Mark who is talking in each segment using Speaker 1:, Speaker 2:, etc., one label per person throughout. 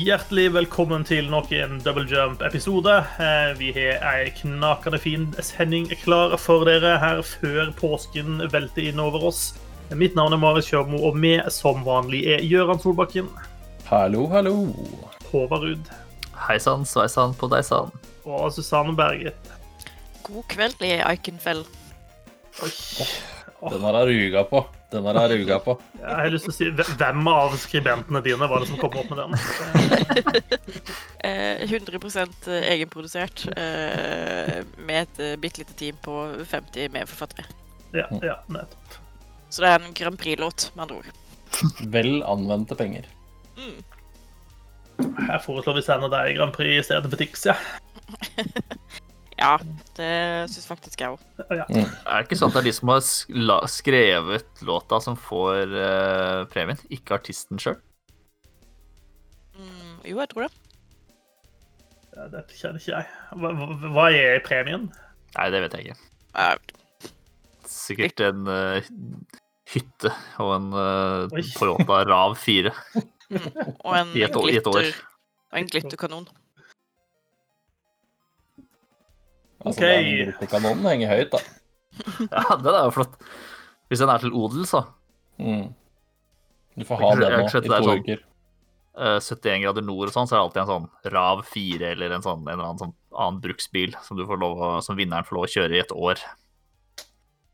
Speaker 1: Hjertelig velkommen til nok en Double Jump-episode. Eh, Vi har ei knakende fin sending klar for dere her før påsken velter inn over oss. Mitt navn er Marius Kjørmo, og vi som vanlig er Gøran Solbakken,
Speaker 2: Hallo, hallo.
Speaker 1: Håvard Ruud
Speaker 3: Hei sann, sveisann på deg sann.
Speaker 1: og Susanne Berget.
Speaker 4: God kveld i Iconfell.
Speaker 1: Oi.
Speaker 2: Den har jeg ruga på. Den har jeg ruga på.
Speaker 1: Jeg har lyst til å si hvem av skribentene dine var det som kom opp med den?
Speaker 4: Eh, 100 egenprodusert eh, med et eh, bitte lite team på 50 medforfattere.
Speaker 1: Ja, ja, nettopp.
Speaker 4: Så det er en Grand Prix-låt, med andre ord.
Speaker 2: Vel anvendte penger.
Speaker 4: Mm.
Speaker 1: Jeg foreslår vi sender deg Grand Prix i stedet for Tix, ja.
Speaker 4: Ja, det syns faktisk jeg òg.
Speaker 1: ja.
Speaker 3: Er det ikke sånn at det er de som har skrevet låta, som får uh, premien, ikke artisten sjøl?
Speaker 4: Mm, jo, jeg tror det.
Speaker 1: Ja, Dette kjenner ikke jeg. Hva, hva- er premien?
Speaker 3: Nei, det vet jeg ikke.
Speaker 4: Eh,
Speaker 3: Sikkert en uh, hytte og en uh, på låta Rav 4
Speaker 4: og en
Speaker 3: i et, år- i et år.
Speaker 4: og en glitterkanon.
Speaker 2: Altså,
Speaker 1: Ok.
Speaker 2: Den glitterkanonen henger høyt, da.
Speaker 3: Ja, den er jo flott. Hvis den er til odel, så.
Speaker 2: Mm. Du får ha den nå i
Speaker 3: det er
Speaker 2: to
Speaker 3: sånn.
Speaker 2: uker.
Speaker 3: eh, 71 grader nord og sånn, så er det alltid en sånn Rav 4 eller en sånn en eller annen sånn annen bruksbil som, du får lov, å- som vinneren får lov å kjøre i et år.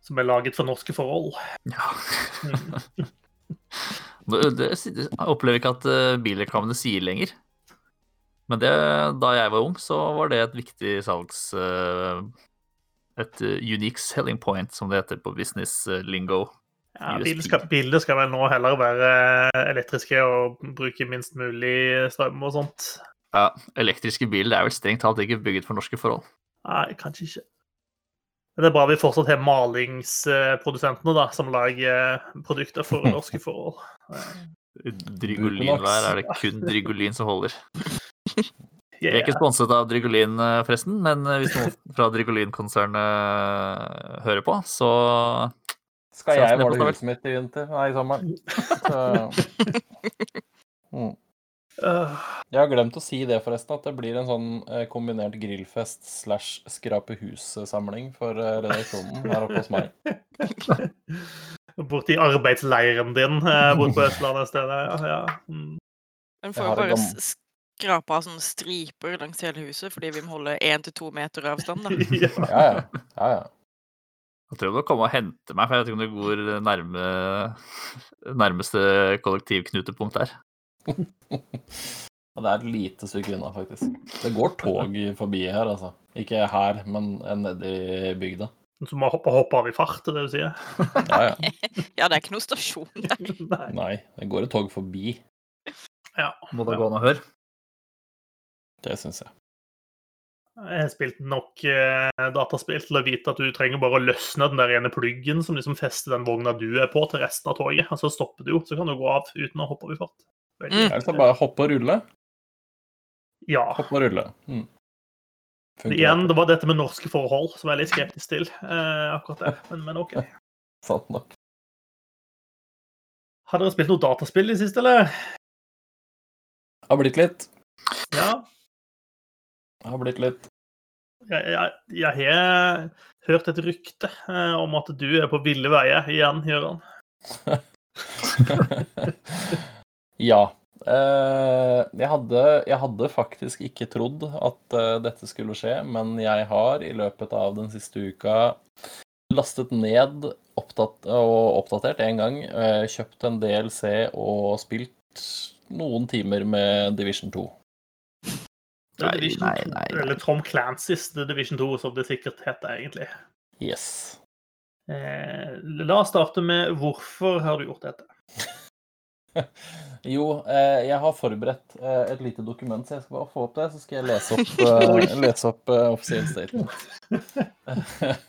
Speaker 1: Som er laget for norske forhold.
Speaker 3: Ja.
Speaker 1: Mm.
Speaker 3: Det, det, jeg opplever ikke at uh, bilreklamene sier lenger. Men det, da jeg var ung, så var det et viktig salgs... eh, et uh, unique selling point, som det heter på business eh, lingo.
Speaker 1: Ja, bildet skal, bildet skal vel nå heller være elektriske og bruke minst mulig strøm og sånt.
Speaker 3: Ja, elektriske biler er vel strengt talt ikke bygget for norske forhold.
Speaker 1: Nei, kanskje ikke. Men det er bra vi fortsatt har malingsprodusentene da, som lager produkter for norske forhold.
Speaker 3: Drygolin-vær er det kun Drygolin som holder. Vi er ikke sponset av Drygolin, eh, forresten, men eh, hvis noen fra Drygolin-konsernet eh, hører på, så
Speaker 2: Skal jeg måle huset mitt i vinter? Nei, i sommer. Så... Mm.
Speaker 1: Øh,
Speaker 2: Jeg har glemt å si det, forresten, at det blir en sånn kombinert grillfest slash skrape hus-samling for redaksjonen her oppe hos meg.
Speaker 1: Borti arbeidsleiren din bort borte på Østlandet et sted. Ja, ja. Mm.
Speaker 4: Får jo bare
Speaker 2: gam-
Speaker 4: s- skrape av sånne striper langs hele huset, fordi vi må holde én til to meter avstand. da.
Speaker 1: ja.
Speaker 2: Ja, ja. ja.
Speaker 3: Jeg tror du må komme og hente meg, for jeg vet ikke om det går nærme nærmeste kollektivknutepunkt her.
Speaker 2: Og det er et lite stykke unna, faktisk. Det går tog forbi her, altså. Ikke her, men nedi bygda.
Speaker 1: Så må hoppe, hoppe av i fart, det er det du sier?
Speaker 2: Ja, ja.
Speaker 4: Ja, det er ikke noe stasjon der.
Speaker 1: Nei.
Speaker 2: Nei, det går et tog forbi.
Speaker 1: Ja.
Speaker 3: Må da gå an å høre.
Speaker 2: Det syns jeg.
Speaker 1: Jeg har spilt nok eh, dataspill til å vite at du trenger bare å løsne den der ene pluggen som liksom fester den vogna du er på, til resten av toget. Og så stopper du jo, så kan du gå av uten å hoppe over fart. Veldig-
Speaker 4: Mm.
Speaker 2: Er så bare hoppe og rulle.
Speaker 1: Ja.
Speaker 2: Hoppe og rulle. Mm.
Speaker 1: Igjen, det var dette med norske forhold som jeg er litt skeptisk til. Eh, akkurat det. Men, men OK.
Speaker 2: Sant nok.
Speaker 1: Har dere spilt noe dataspill i siste, eller?
Speaker 2: Det Har blitt litt.
Speaker 1: Ja.
Speaker 2: Har blitt litt.
Speaker 1: Jeg, jeg, jeg har hørt et rykte eh, om at du er på ville veier igjen, Gøran.
Speaker 2: ja. Eh, jeg, hadde, jeg hadde faktisk ikke trodd at eh, dette skulle skje, men jeg har i løpet av den siste uka lastet ned opptatt, og oppdatert en gang, kjøpt en DLC og spilt noen timer med Division 2.
Speaker 1: Det
Speaker 3: Nei,
Speaker 1: Division
Speaker 3: nei, nei, nei.
Speaker 1: Eller Tom Clancys The Division 2, som det sikkert heter, egentlig.
Speaker 2: Yes.
Speaker 1: Eh, la oss starte med hvorfor har du gjort dette?
Speaker 2: Jo, eh, jeg har forberedt eh, et lite dokument, så jeg skal bare få opp det, så skal jeg lese opp, eh, lese opp eh, offisiell statement.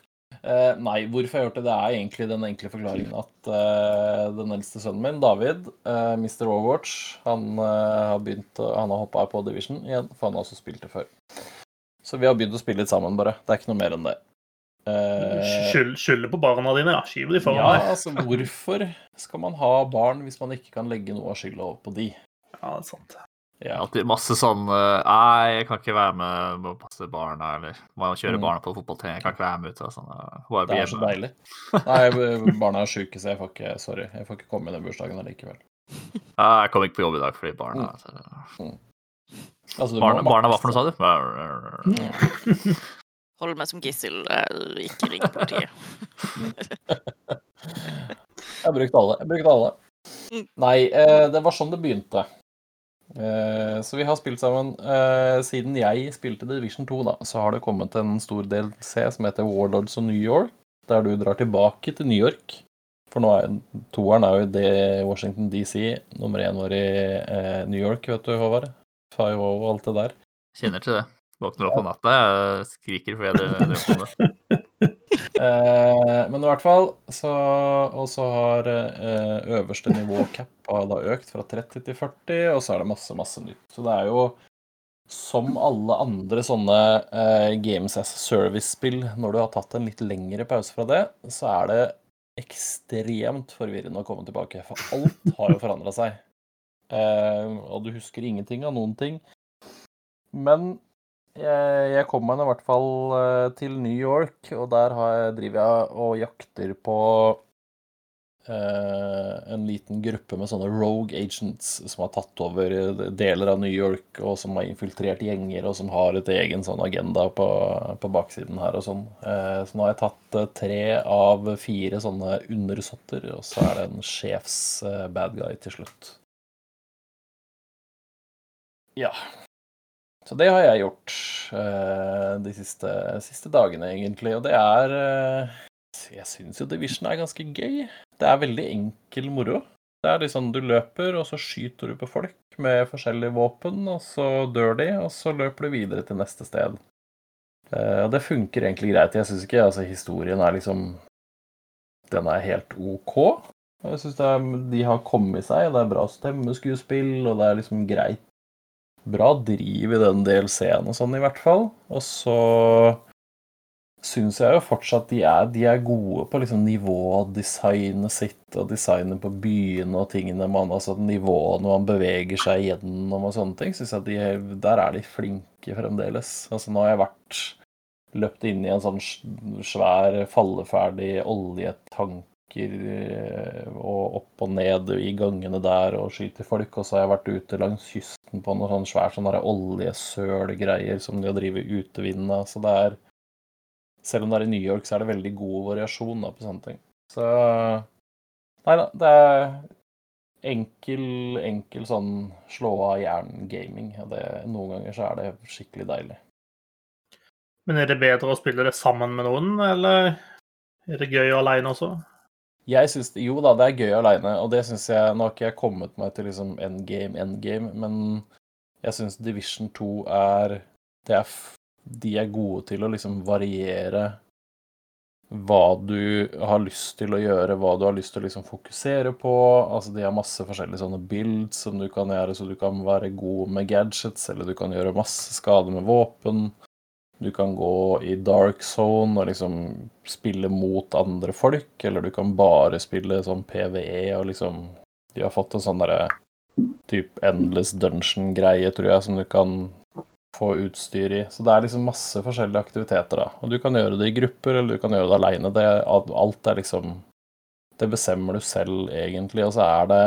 Speaker 2: Eh, nei, hvorfor jeg har gjort det, det er egentlig den enkle forklaringen at uh, den eldste sønnen min, David, uh, Mr. Overwatch, han eh, har begynt Han har hoppa på Division igjen, for han har også spilt det før. Så vi har begynt å spille litt sammen, bare. Det er ikke noe mer enn det. Skylder
Speaker 1: Skyld, på barna dine, ja. Skyv de foran
Speaker 2: ja,
Speaker 1: deg.
Speaker 2: altså hvorfor skal man ha barn hvis man ikke kan legge noe av skylda over på de?
Speaker 1: Ja, det er sant.
Speaker 2: Ja.
Speaker 3: Alltid masse sånn eh, Nei, jeg kan ikke være med må passe barna, eller kjøre
Speaker 2: Mm.
Speaker 3: barna på fotballtrening. Jeg kan ikke være med ute. og Sånn, eh, bare
Speaker 2: Det er så deilig. Nei, barna er sjuke, så jeg får ikke Sorry. Jeg får ikke komme i den bursdagen allikevel.
Speaker 3: Jeg kom ikke på jobb i dag fordi barna
Speaker 2: Altså, du må
Speaker 3: Barna, barna hva for noe, sa du?
Speaker 4: Hold meg som gissel, eller ikke ring politiet.
Speaker 2: Jeg har brukt alle. Jeg har brukt alle.
Speaker 4: Mm.
Speaker 2: Nei, eh, det var sånn det begynte. Eh, Så vi har spilt sammen eh, Siden jeg spilte Division 2, da, så har det kommet en stor del C som heter Warlords of New York, der du drar tilbake til New York. For nå er toeren er jo det Washington DC, nummer én var i eh, New York, vet du, Håvard. 5 og alt det der.
Speaker 3: Kjenner til det. Våkner opp på natta, jeg skriker fordi jeg drømmer om det.
Speaker 2: Eh, men i hvert fall så Og så har eh, øverste nivå cap da økt fra 30 til 40, og så er det masse, masse nytt. Så det er jo som alle andre sånne eh, Games as Service-spill, når du har tatt en litt lengre pause fra det, så er det ekstremt forvirrende å komme tilbake. For alt har jo forandra seg. Og du husker ingenting av noen ting. Men jeg, jeg kom meg i hvert fall eh, til New York, og der jeg, driver jeg og jakter på eh, en liten gruppe med sånne rogue agents som har tatt over deler av New York, og som har infiltrert gjenger, og som har et egen sånn agenda på, på baksiden her og sånn. Eh, så nå har jeg tatt eh, tre av fire sånne undersåtter, og så er det en sjefs eh, bad guy til slutt. Ja. Så det har jeg gjort uh, de siste, siste dagene, egentlig. Og det er uh, Jeg syns jo Division er ganske gøy. Det er veldig enkel moro. Det er liksom du løper, og så skyter du på folk med forskjellige våpen, og så dør de, og så løper du videre til neste sted. Uh, og det funker egentlig greit. Jeg syns ikke altså historien er liksom Den er helt OK. Jeg syns de har kommet seg, det er bra stemmeskuespill, og det er liksom greit bra driv i den DLC-en og sånn, i hvert fall. Og så syns jeg jo fortsatt de er, de er gode på liksom nivået, designet sitt og designet på byene og tingene man Altså nivåene man beveger seg gjennom og sånne ting. Synes jeg de, Der er de flinke fremdeles. Altså nå har jeg vært løpt inn i en sånn svær, falleferdig oljetanker og opp og ned i gangene der og skyter folk. Og så har jeg vært ute langs kysten på noe sånn svær sånn oljesølgreier som de har drevet utevind. Så det er Selv om det er i New York, så er det veldig god variasjon da, på sånne ting. Så Nei da, det er enkel, enkel sånn slå av jern-gaming. Noen ganger så er det skikkelig deilig.
Speaker 1: Men er det bedre å spille det sammen med noen, eller er det gøy alene også?
Speaker 2: Jeg synes, Jo da, det er gøy aleine, og det syns jeg Nå har ikke jeg kommet meg til liksom endgame, endgame, men jeg syns Division 2 er er De er gode til å liksom variere hva du har lyst til å gjøre, hva du har lyst til å liksom fokusere på. Altså, de har masse forskjellige sånne builds som du kan gjøre, så du kan være god med gadgets, eller du kan gjøre masse skade med våpen. Du kan gå i dark zone og liksom spille mot andre folk, eller du kan bare spille sånn PVE og liksom De har fått en sånn derre type endless dungeon-greie, tror jeg, som du kan få utstyr i. Så det er liksom masse forskjellige aktiviteter, da. Og du kan gjøre det i grupper, eller du kan gjøre det aleine. Alt er liksom Det bestemmer du selv, egentlig. Og så er det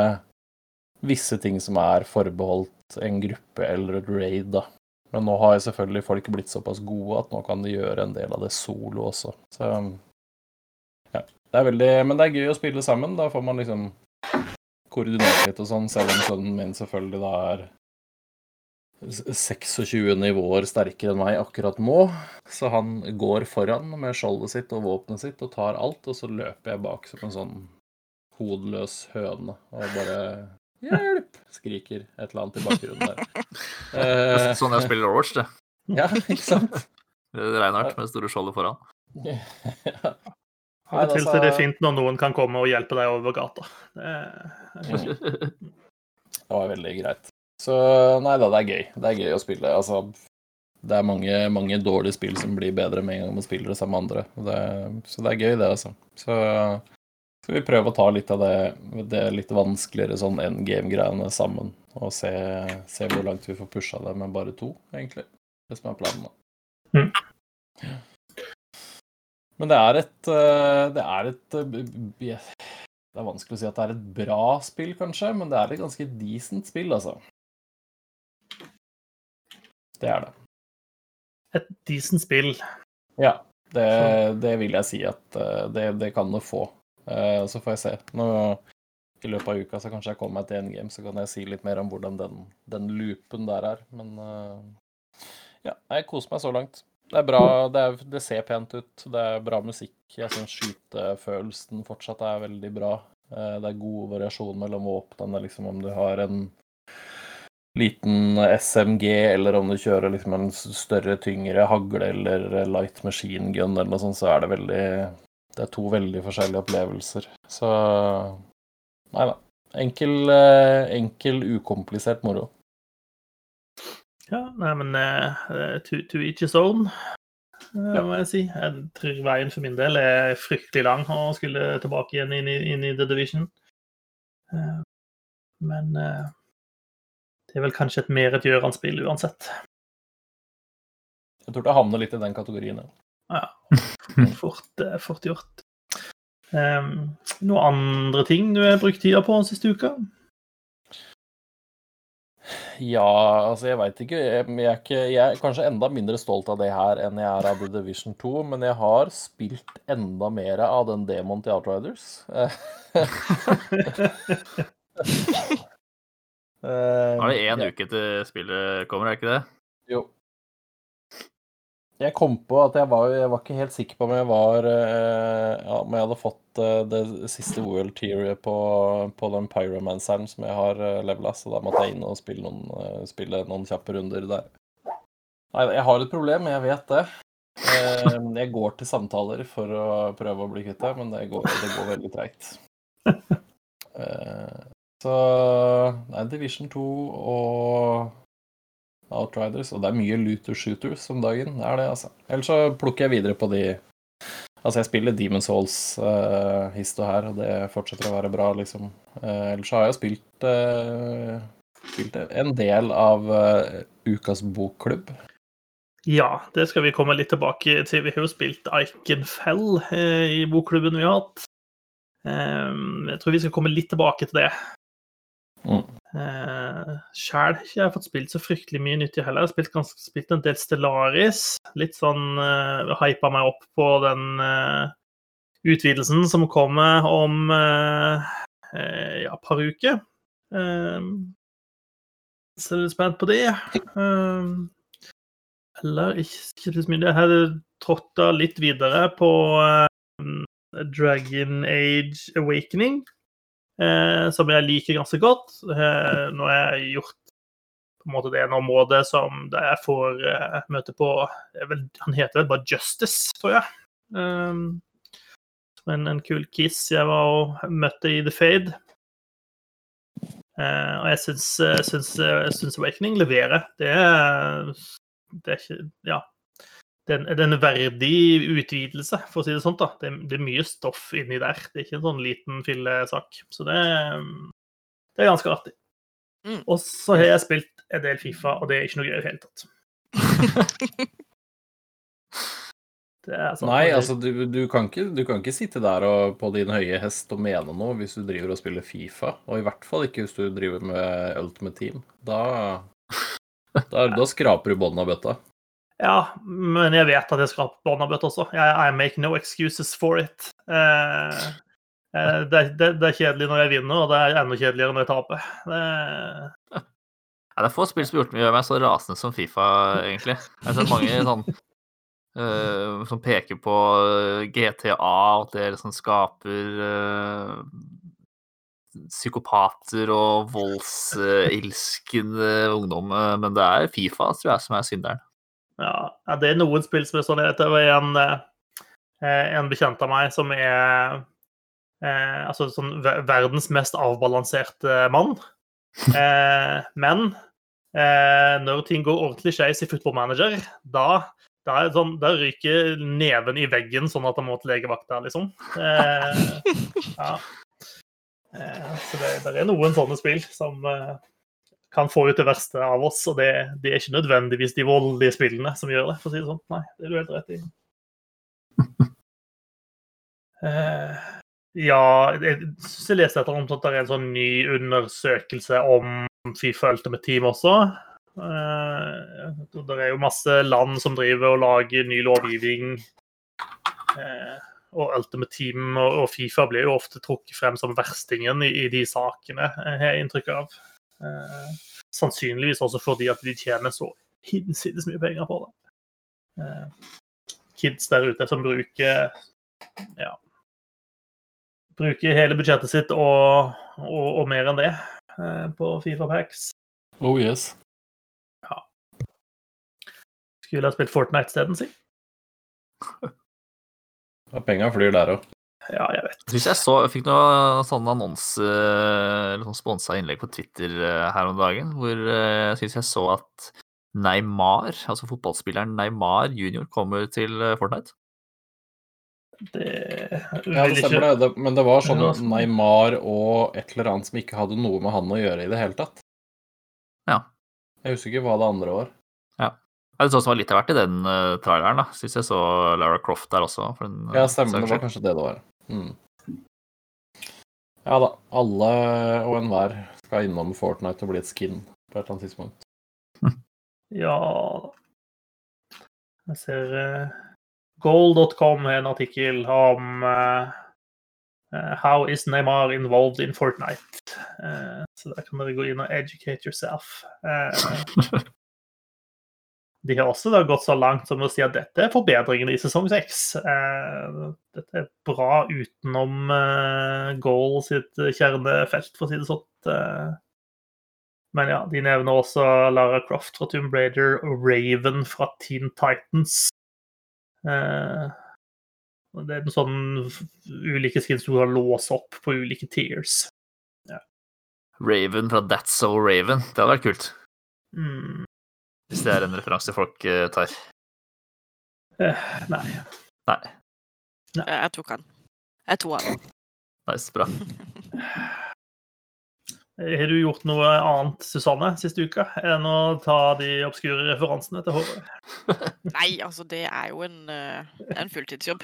Speaker 2: visse ting som er forbeholdt en gruppe eller et raid, da. Men nå har jo selvfølgelig folk blitt såpass gode at nå kan de gjøre en del av det solo også. Så ja. Det er veldig Men det er gøy å spille sammen. Da får man liksom koordinert litt og sånn, selv om sønnen min selvfølgelig da er 26 nivåer sterkere enn meg akkurat nå. Så han går foran med skjoldet sitt og våpenet sitt og tar alt, og så løper jeg bak som en sånn hodeløs høne og bare Hjelp! skriker et eller annet i bakgrunnen der. Eh,
Speaker 3: Sånn jeg spiller Overwatch, det.
Speaker 2: ja, ikke sant?
Speaker 3: Reinhardt med store skjoldet foran.
Speaker 2: Ja.
Speaker 1: Av og til
Speaker 2: altså-
Speaker 1: er det fint når noen kan komme og hjelpe deg over gata. Det er
Speaker 2: Det var veldig greit. Så nei da, det er gøy. Det er gøy å spille. Altså, det er mange, mange dårlige spill som blir bedre med en gang man spiller det sammen med andre. Det, så det er gøy, det, altså. Så Skal vi prøve å ta litt av det, det litt vanskeligere sånn endgame-greiene sammen, og se, se, hvor langt vi får pusha det med bare to, egentlig. Det som er planen, da.
Speaker 1: Mm.
Speaker 2: Men det er et eh, Det er et Det er vanskelig å si at det er et bra spill, kanskje, men det er et ganske decent spill, altså. Det er det.
Speaker 1: Et decent spill.
Speaker 2: Ja, det, det vil jeg si at eh, det, det kan det få. Eh, så får jeg se. Nå, I løpet av uka så kanskje jeg kommer meg til en game, så kan jeg si litt mer om hvordan den, den loopen der er. Men ja, jeg koser meg så langt. Det er bra, det, er, det, ser pent ut. Det er bra musikk. Jeg syns skytefølelsen fortsatt er veldig bra. Uh, det er god variasjon mellom våpnene, liksom om du har en liten SMG, eller om du kjører liksom en større, tyngre hagle eller light machine gun, eller noe sånt, så er det veldig Det er to veldig forskjellige opplevelser. Så Nei da. Enkel, eh, enkel ukomplisert moro.
Speaker 1: Ja, nei, men uh, to, to each his own, uh, må jeg si. Jeg tror veien for min del er fryktelig lang å skulle tilbake igjen inn i, inn i The Division. Uh, men det er vel kanskje et mer et gjørende spill uansett.
Speaker 2: Jeg tror det havner litt i den kategorien,
Speaker 1: ja. Fort, fort gjort. Um, noen andre ting du har brukt tida på siste uka?
Speaker 2: Ja, altså jeg veit ikke. Jeg, jeg, er ikke. jeg, er kanskje enda mindre stolt av det her enn jeg er av The Division 2, men jeg har spilt enda mer av den demoen til Outriders.
Speaker 3: Nå er det én uke til spillet kommer, er det ikke det?
Speaker 2: Jo. Jeg kom på at jeg var, jeg var ikke helt sikker på om jeg var eh, ja, Om jeg hadde fått eh, det siste World Tier på, på den Pyromanceren som jeg har eh, levela, så da måtte jeg inn og spille noen, spille noen kjappe runder der. Nei, jeg har et problem, jeg vet det. Jeg går til samtaler for å prøve å bli kvitt det, men det går, det går veldig treigt. Så Nei, Division 2 og Outriders. Og det er mye looter shooters om dagen. Det er det, altså. Ellers så plukker jeg videre på de Altså, jeg spiller Demon's Souls uh, hist og her, og det fortsetter å være bra, liksom. Uh, ellers så har jeg spilt, uh, spilt en del av ukas bokklubb.
Speaker 1: Ja, det skal vi komme litt tilbake til. Vi har jo spilt Iconfell i bokklubben vi har hatt. Jeg tror vi skal komme litt tilbake til det. Mm. Uh, Sjæl har jeg fått spilt så fryktelig mye nyttig heller. Jeg har spilt, ganske, spilt en del Stellaris. Litt sånn eh, hypa meg opp på den eh, utvidelsen som kommer om eh, ja, par uker. så er jeg spent på det. eller ikke, ikke så mye. Jeg har tråtta litt videre på Dragon Age Awakening eh, som jeg liker ganske godt. Eh, nå har jeg gjort på en måte det ene område som jeg får eh, møte på vel, Han heter vel bare Justice, tror jeg. Um, en, en kul kiss jeg var og møtte i The Fade. Uh, og jeg syns, syns, syns, Awakening leverer. Det er, det er ikke Ja det er en verdig utvidelse, for å si det sånn. da. Det, det, er mye stoff inni der. Det er ikke en sånn liten fillesak. Så det, det, er ganske artig. Mm. Og så har jeg spilt en del Fifa, og det er ikke noe gøy i det hele tatt.
Speaker 2: sånn, Nei, altså du, du, kan ikke, du, kan ikke, sitte der og, på din høye hest og mene noe hvis du driver og spiller Fifa. Og i hvert fall ikke hvis du driver med Ultimate Team. Da, da, da skraper du båndet av bøtta.
Speaker 1: Ja, men jeg vet at jeg skal ha barnebøtte også. I, I make no excuses for it. Eh, eh, det, det, det, er kjedelig når jeg vinner, og det er enda kjedeligere når jeg taper. Det...
Speaker 3: Ja, det er få spill som gjort gjør meg så rasende som Fifa, egentlig. Jeg har sett mange sånn uh, som peker på GTA, at det liksom skaper uh, psykopater og voldsilskende ungdom, men det er Fifa, tror jeg, som er synderen.
Speaker 1: Ja, det er noen spill som er sånn. Det var en, eh, en bekjent av meg som er eh, altså sånn verdens mest avbalanserte mann. Eh, men eh, når ting går ordentlig skeis i Football Manager, da Da, er sånn, da ryker neven i veggen sånn at han må til legevakta, liksom. Eh, ja. Eh, så det, det er noen sånne spill som eh, kan få ut det verste av oss, og det, det, er ikke nødvendigvis de voldelige spillene som gjør det, for å si det sånn. Nei, det er du helt rett i. uh, ja, jeg syns jeg leste etter om at det er en sånn ny undersøkelse om Fifa Ultimate Team også. Uh, det er jo masse land som driver og lager ny lovgivning. Uh, og Ultimate Team og, Fifa blir jo ofte trukket frem som verstingen i, i de sakene, har jeg inntrykk av. Uh, sannsynligvis også fordi at de tjener så hinsides mye penger på det. kids der ute som bruker ja, bruker hele budsjettet sitt og, og, og mer enn det på Fifa Packs.
Speaker 2: Oh yes.
Speaker 1: Skulle ha spilt Fortnite isteden, si.
Speaker 2: Ja, penga flyr der òg.
Speaker 1: Ja, jeg vet.
Speaker 3: Jeg, jeg så, jeg fikk noen sånne annonse, eller sånn sponsa innlegg på Twitter eh, her om dagen, hvor eh, jeg syns jeg så at Neymar, altså fotballspilleren Neymar junior, kommer til eh, Fortnite.
Speaker 1: Det
Speaker 2: Ja, det stemmer det. det. Men det var sånn Neymar og et eller annet som ikke hadde noe med han å gjøre i det hele tatt.
Speaker 3: Ja.
Speaker 2: Jeg husker ikke hva det andre var.
Speaker 3: Ja, det er sånn som var litt av hvert i den uh, traileren. da. Syns jeg så Lara Croft der også. Den,
Speaker 2: ja, stemmer. Det var kanskje det det var. Mm. Ja da. Alle og enhver skal innom Fortnite og bli et skin på et eller annet tidspunkt.
Speaker 1: Ja Jeg ser uh, Goal.com har en artikkel om uh, How is Neymar involved in Fortnite? Uh, så der kan dere gå inn og educate yourself. De har også da gått så langt som å si at dette er forbedringen i sesong seks. Eh, dette er bra utenom eh, goal sitt kjernefelt, for å si det sånn. Eh. Men ja, de nevner også Lara Croft fra Tomb Raider og Raven fra Teen Titans. Det er sånn ulike skins du kan låse opp på ulike tiers. Ja.
Speaker 3: Raven fra That's So Raven. Det hadde vært kult.
Speaker 1: Mm.
Speaker 3: Hvis det er en referanse folk uh, tar.
Speaker 1: Uh, nei.
Speaker 3: Nei.
Speaker 1: nei.
Speaker 4: Jeg tok han. Jeg tok han.
Speaker 3: Nice, bra.
Speaker 1: Har du gjort noe annet, Susanne, siste uka enn å ta de obskure referansene til Håvard?
Speaker 4: Nei, altså, det er jo en, uh, en fulltidsjobb.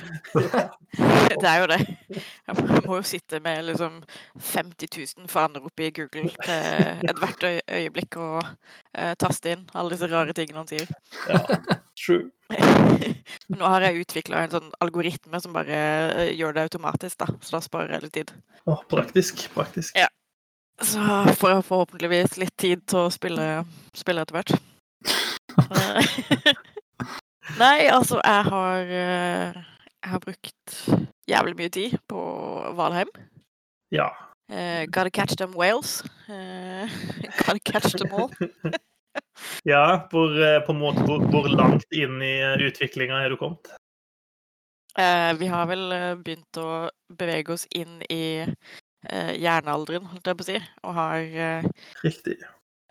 Speaker 4: det er jo det. Jeg må jo sitte med liksom 50 000 faner oppe i Google til ethvert øyeblikk og uh, taste inn alle disse rare tingene han sier.
Speaker 1: Ja, true.
Speaker 4: Nå har jeg utvikla en sånn algoritme som bare uh, gjør det automatisk, da. Så da sparer jeg litt tid.
Speaker 1: Oh, praktisk. Praktisk.
Speaker 4: Ja. Så får jeg forhåpentligvis litt tid til å spille, spille etter hvert. Nei, altså, jeg har eh, Jeg har brukt jævlig mye tid på Valheim.
Speaker 1: Ja.
Speaker 4: Uh, gotta catch them whales. Uh, gotta catch them all.
Speaker 1: ja, hvor, på en måte, hvor, hvor langt inn i utviklinga er du kommet?
Speaker 4: Uh, vi har vel begynt å bevege oss inn i jernalderen, holdt jeg på å si, og har, eh,
Speaker 1: Riktig.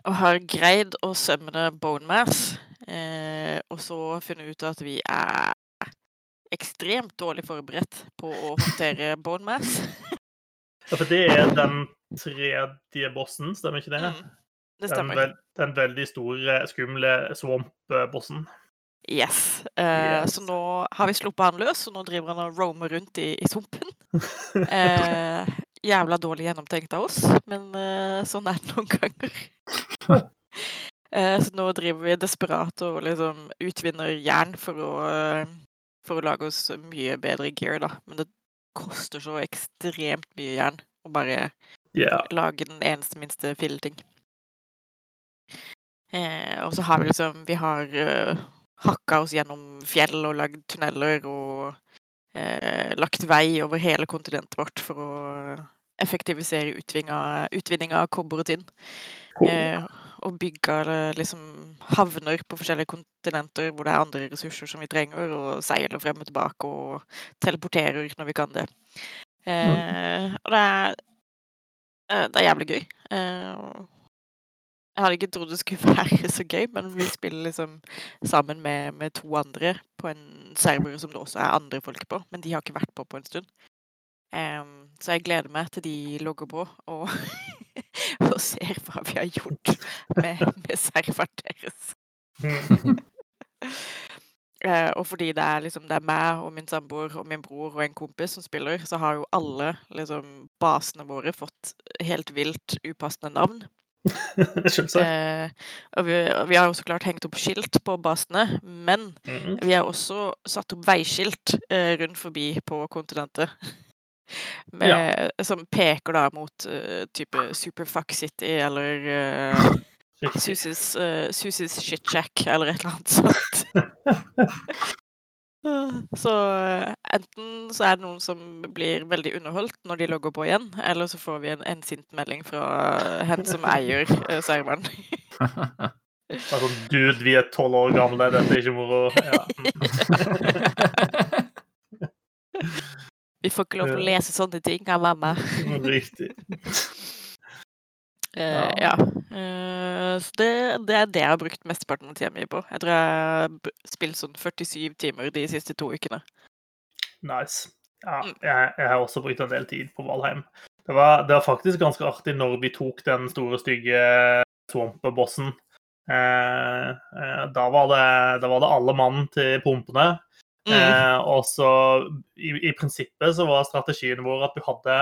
Speaker 4: og har greid å sømne bone mass. Eh, og så funnet ut at vi er ekstremt dårlig forberedt på å håndtere bone mass.
Speaker 1: ja, for det er den tredje bossen, stemmer ikke det?
Speaker 4: Mm, det stemmer.
Speaker 1: Den, den veldig store, skumle swamp-bossen.
Speaker 4: Yes. Eh, yes. Så nå har vi sluppet han løs, og nå driver han og roamer rundt i, i sumpen. eh, jævla dårlig gjennomtenkt av oss, men uh, sånn er det noen ganger. uh, så nå driver vi desperat og liksom utvinner jern for å, uh, for å lage oss mye bedre gear, da. Men det koster så ekstremt mye jern å bare
Speaker 1: yeah.
Speaker 4: lage den eneste minste filleting. og så har vi liksom Vi har hakka oss gjennom fjell og lagd tunneler og eh, lagt vei over hele kontinentet vårt for å effektivisere utvinninga av kobber og tinn. Eh, og bygge liksom havner på forskjellige kontinenter hvor det er andre ressurser som vi trenger, og seiler frem og tilbake og teleporterer når vi kan det. Eh, og det er, eh, det er jævlig gøy. Eh, Jeg hadde ikke trodd det skulle være så gøy, men vi spiller liksom sammen med, med to andre på en server som det også er andre folk på, men de har ikke vært på på en stund. Um, så jeg gleder meg til de logger på og, og ser hva vi har gjort med, med serveren deres. Eh, og fordi det er liksom det er meg og min samboer og min bror og en kompis som spiller, så har jo alle liksom basene våre fått helt vilt upassende navn. Eh, og vi, og vi har jo så klart hengt opp skilt på basene, men
Speaker 1: Mhm.
Speaker 4: vi har også satt opp veiskilt eh, rundt forbi på kontinentet. Med, Som peker da mot uh, type Superfuck City eller uh, Susis, uh, Susis Shitjack eller et eller annet sånt. Så eh, enten så er det noen som blir veldig underholdt når de logger på igjen, eller så får vi en, en sint melding fra hen som eier eh, serveren.
Speaker 1: Altså, Gud, vi er tolv år gamle, dette er ikke moro. Ja.
Speaker 4: Vi får ikke lov til å lese sånne ting av mamma.
Speaker 1: mm, Riktig.
Speaker 4: Eh, ja. Uh, så det, det er det jeg har brukt mesteparten av tida mi på. Jeg tror jeg har spilt sånn 47 timer de siste to ukene.
Speaker 1: Nice. Ja,
Speaker 4: Mm.
Speaker 1: jeg, jeg har også brukt en del tid på Valheim. Det var, det var faktisk ganske artig når vi tok den store, stygge Swamp-bossen. Eh, eh, da, var det, da var det alle mann til pumpene.
Speaker 4: Mm.
Speaker 1: Eh, og så i, i prinsippet så var strategien vår at vi hadde,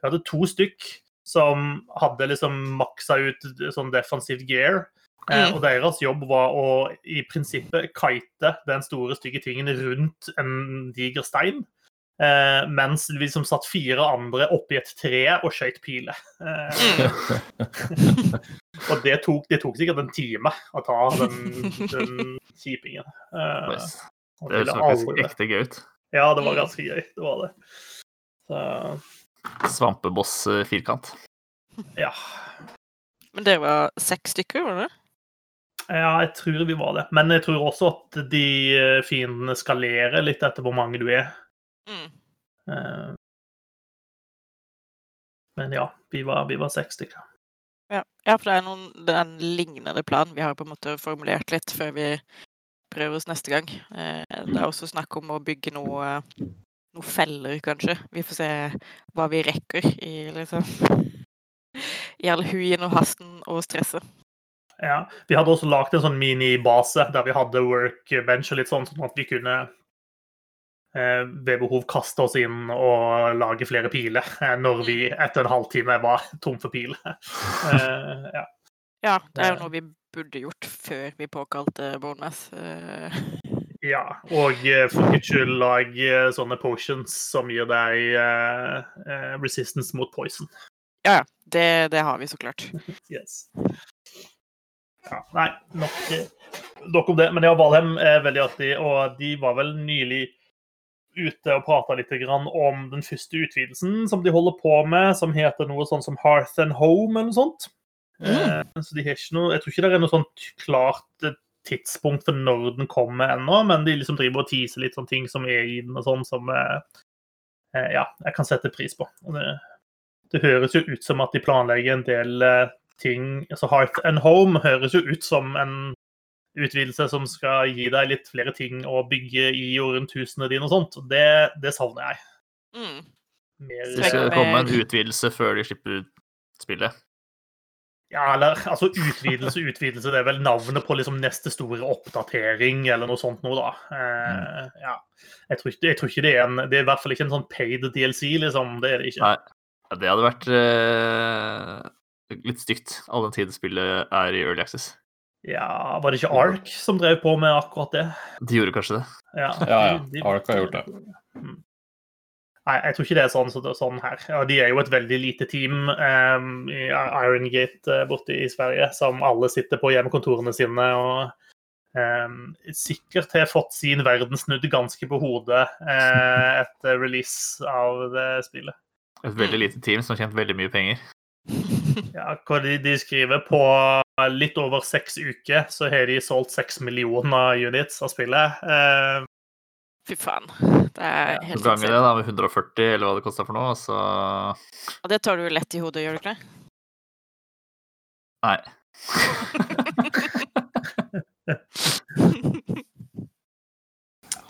Speaker 1: vi hadde to stykk som hadde liksom maksa ut sånn defensive gear. Eh,
Speaker 4: Mm.
Speaker 1: og deres jobb var å i prinsippet kite den store, stygge tingen rundt en diger stein. Eh, mens vi liksom satt fire andre oppi et tre og skjøt piler. Eh, og det tok, det tok sikkert en time å ta den, den kjipingen. Eh,
Speaker 3: Nice. Det høres faktisk ekte gøy ut.
Speaker 1: Ja, det var
Speaker 4: Mm.
Speaker 1: ganske gøy. Det var det. Så
Speaker 3: Svampeboss eh,
Speaker 1: ja.
Speaker 4: Men dere var seks stykker, var det?
Speaker 1: Ja, jeg tror vi var det. Men jeg tror også at de eh, fiendene skalerer litt etter hvor mange du er.
Speaker 4: Mm.
Speaker 1: Eh, Men ja, vi var, vi var seks stykker.
Speaker 4: Ja. ja, for det er noen, det er en lignende plan vi har på en måte formulert litt før vi prøver oss neste gang. Eh, Det er også snakk om å bygge noe, noe feller, kanskje. Vi får se hva vi rekker i liksom I all huien og hasten og stresset.
Speaker 1: Ja, Vi hadde også lagd en sånn minibase der vi hadde workbench og litt sånn, sånn at vi kunne eh, ved behov kaste oss inn og lage flere piler eh, når vi etter en halvtime var tom for piler. Eh, ja.
Speaker 4: Ja, det er jo noe vi burde gjort før vi påkalte Bonemass.
Speaker 1: Ja. Og eh, for guds skyld lag eh, sånne potions som gir deg uh, resistance mot poison.
Speaker 4: Ja, ja. Det, det har vi så klart.
Speaker 1: Yes. Ja, nei, nok, nok om det. Men ja, Valheim er veldig artig, og de var vel nylig ute og prata litt grann om den første utvidelsen som de holder på med, som heter noe sånn som Hearth and Home eller noe sånt. Eh, så de har ikke noe, Jeg tror ikke det er noe sånt klart tidspunkt for når den kommer ennå, men de liksom driver og teaser litt sånne ting som er i den og sånn, som eh, eh, ja, jeg kan sette pris på. Og det, det høres jo ut som at de planlegger en del eh, ting altså Heart and Home høres jo ut som en utvidelse som skal gi deg litt flere ting å bygge i og rundt husene dine og sånt. Det, det savner jeg.
Speaker 4: Mm.
Speaker 1: Mer,
Speaker 3: Det skal komme en utvidelse før de slipper ut spillet.
Speaker 1: Ja, eller altså utvidelse, utvidelse. Det er vel navnet på liksom neste store oppdatering eller noe sånt noe, da. Eh, ja. jeg, tror ikke, jeg tror ikke det er en Det er i hvert fall ikke en sånn paid DLC, liksom. Det er det ikke.
Speaker 3: Nei. Det hadde vært eh, litt stygt, all den tid spillet er i Early Access.
Speaker 1: Ja, Var det ikke Ark som drev på med akkurat det?
Speaker 3: De gjorde kanskje det.
Speaker 1: Ja,
Speaker 2: Ja, ja. Ark har gjort det.
Speaker 1: Mm. Nei, jeg tror ikke det er sånn, så det er sånn her. Ja, de er jo et veldig lite team um, i Iron Gate eh, borte i Sverige, som alle sitter på hjemmekontorene sine og um, sikkert har fått sin verden snudd ganske på hodet uh, etter release av det spillet.
Speaker 3: Et veldig lite team som har tjent veldig mye penger.
Speaker 1: Ja, hva de, de skriver på litt over seks uker, så har de solgt seks millioner units av spillet. Uh,
Speaker 4: Fy faen. Det er
Speaker 1: Ja,
Speaker 4: helt
Speaker 3: Så ganger det da med 140, eller hva det kosta for noe, så
Speaker 4: Og det tar du lett i hodet, gjør du ikke det?
Speaker 3: Nei.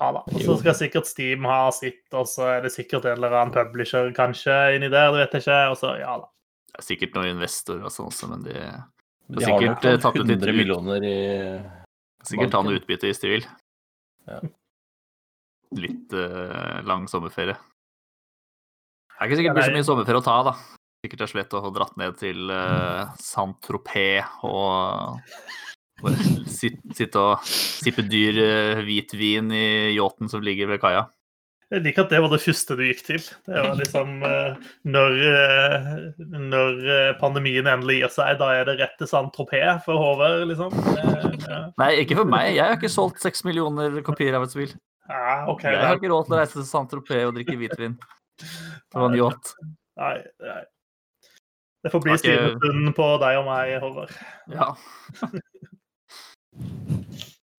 Speaker 1: Ja da. Og så skal sikkert Steam ha sitt, og så er det sikkert en eller annen publisher kanskje inni der, det vet jeg ikke. Og så, ja da.
Speaker 3: Det er sikkert noen investorer og sånn også, men de
Speaker 2: De
Speaker 3: har sikkert, eh, tatt ut litt
Speaker 2: 100 millioner i
Speaker 3: sikkert ta noe utbytte hvis de vil.
Speaker 2: Ja.
Speaker 3: Litt uh, lang sommerferie. Det er ikke sikkert det blir så mye sommerferie å ta, da. Sikkert er slett å ha dratt ned til uh, Saint-Tropez og bare sitte, sitte og sippe dyr uh, hvitvin i yachten som ligger ved kaia.
Speaker 1: Jeg liker at det var det første du gikk til. Det var liksom Når, når pandemien endelig gir seg, da er det rett til Saint-Tropez for Håvard, liksom. Ja.
Speaker 3: Nei, ikke for meg. Jeg har ikke solgt seks millioner kopier av et spill.
Speaker 1: Ja, okay,
Speaker 3: Jeg har ikke råd til å reise til Saint-Tropez og drikke hvitvin på en yacht.
Speaker 1: Nei, nei. Det får bli
Speaker 3: okay.
Speaker 1: Stine-stunden på deg og meg, Håvard.
Speaker 3: Ja.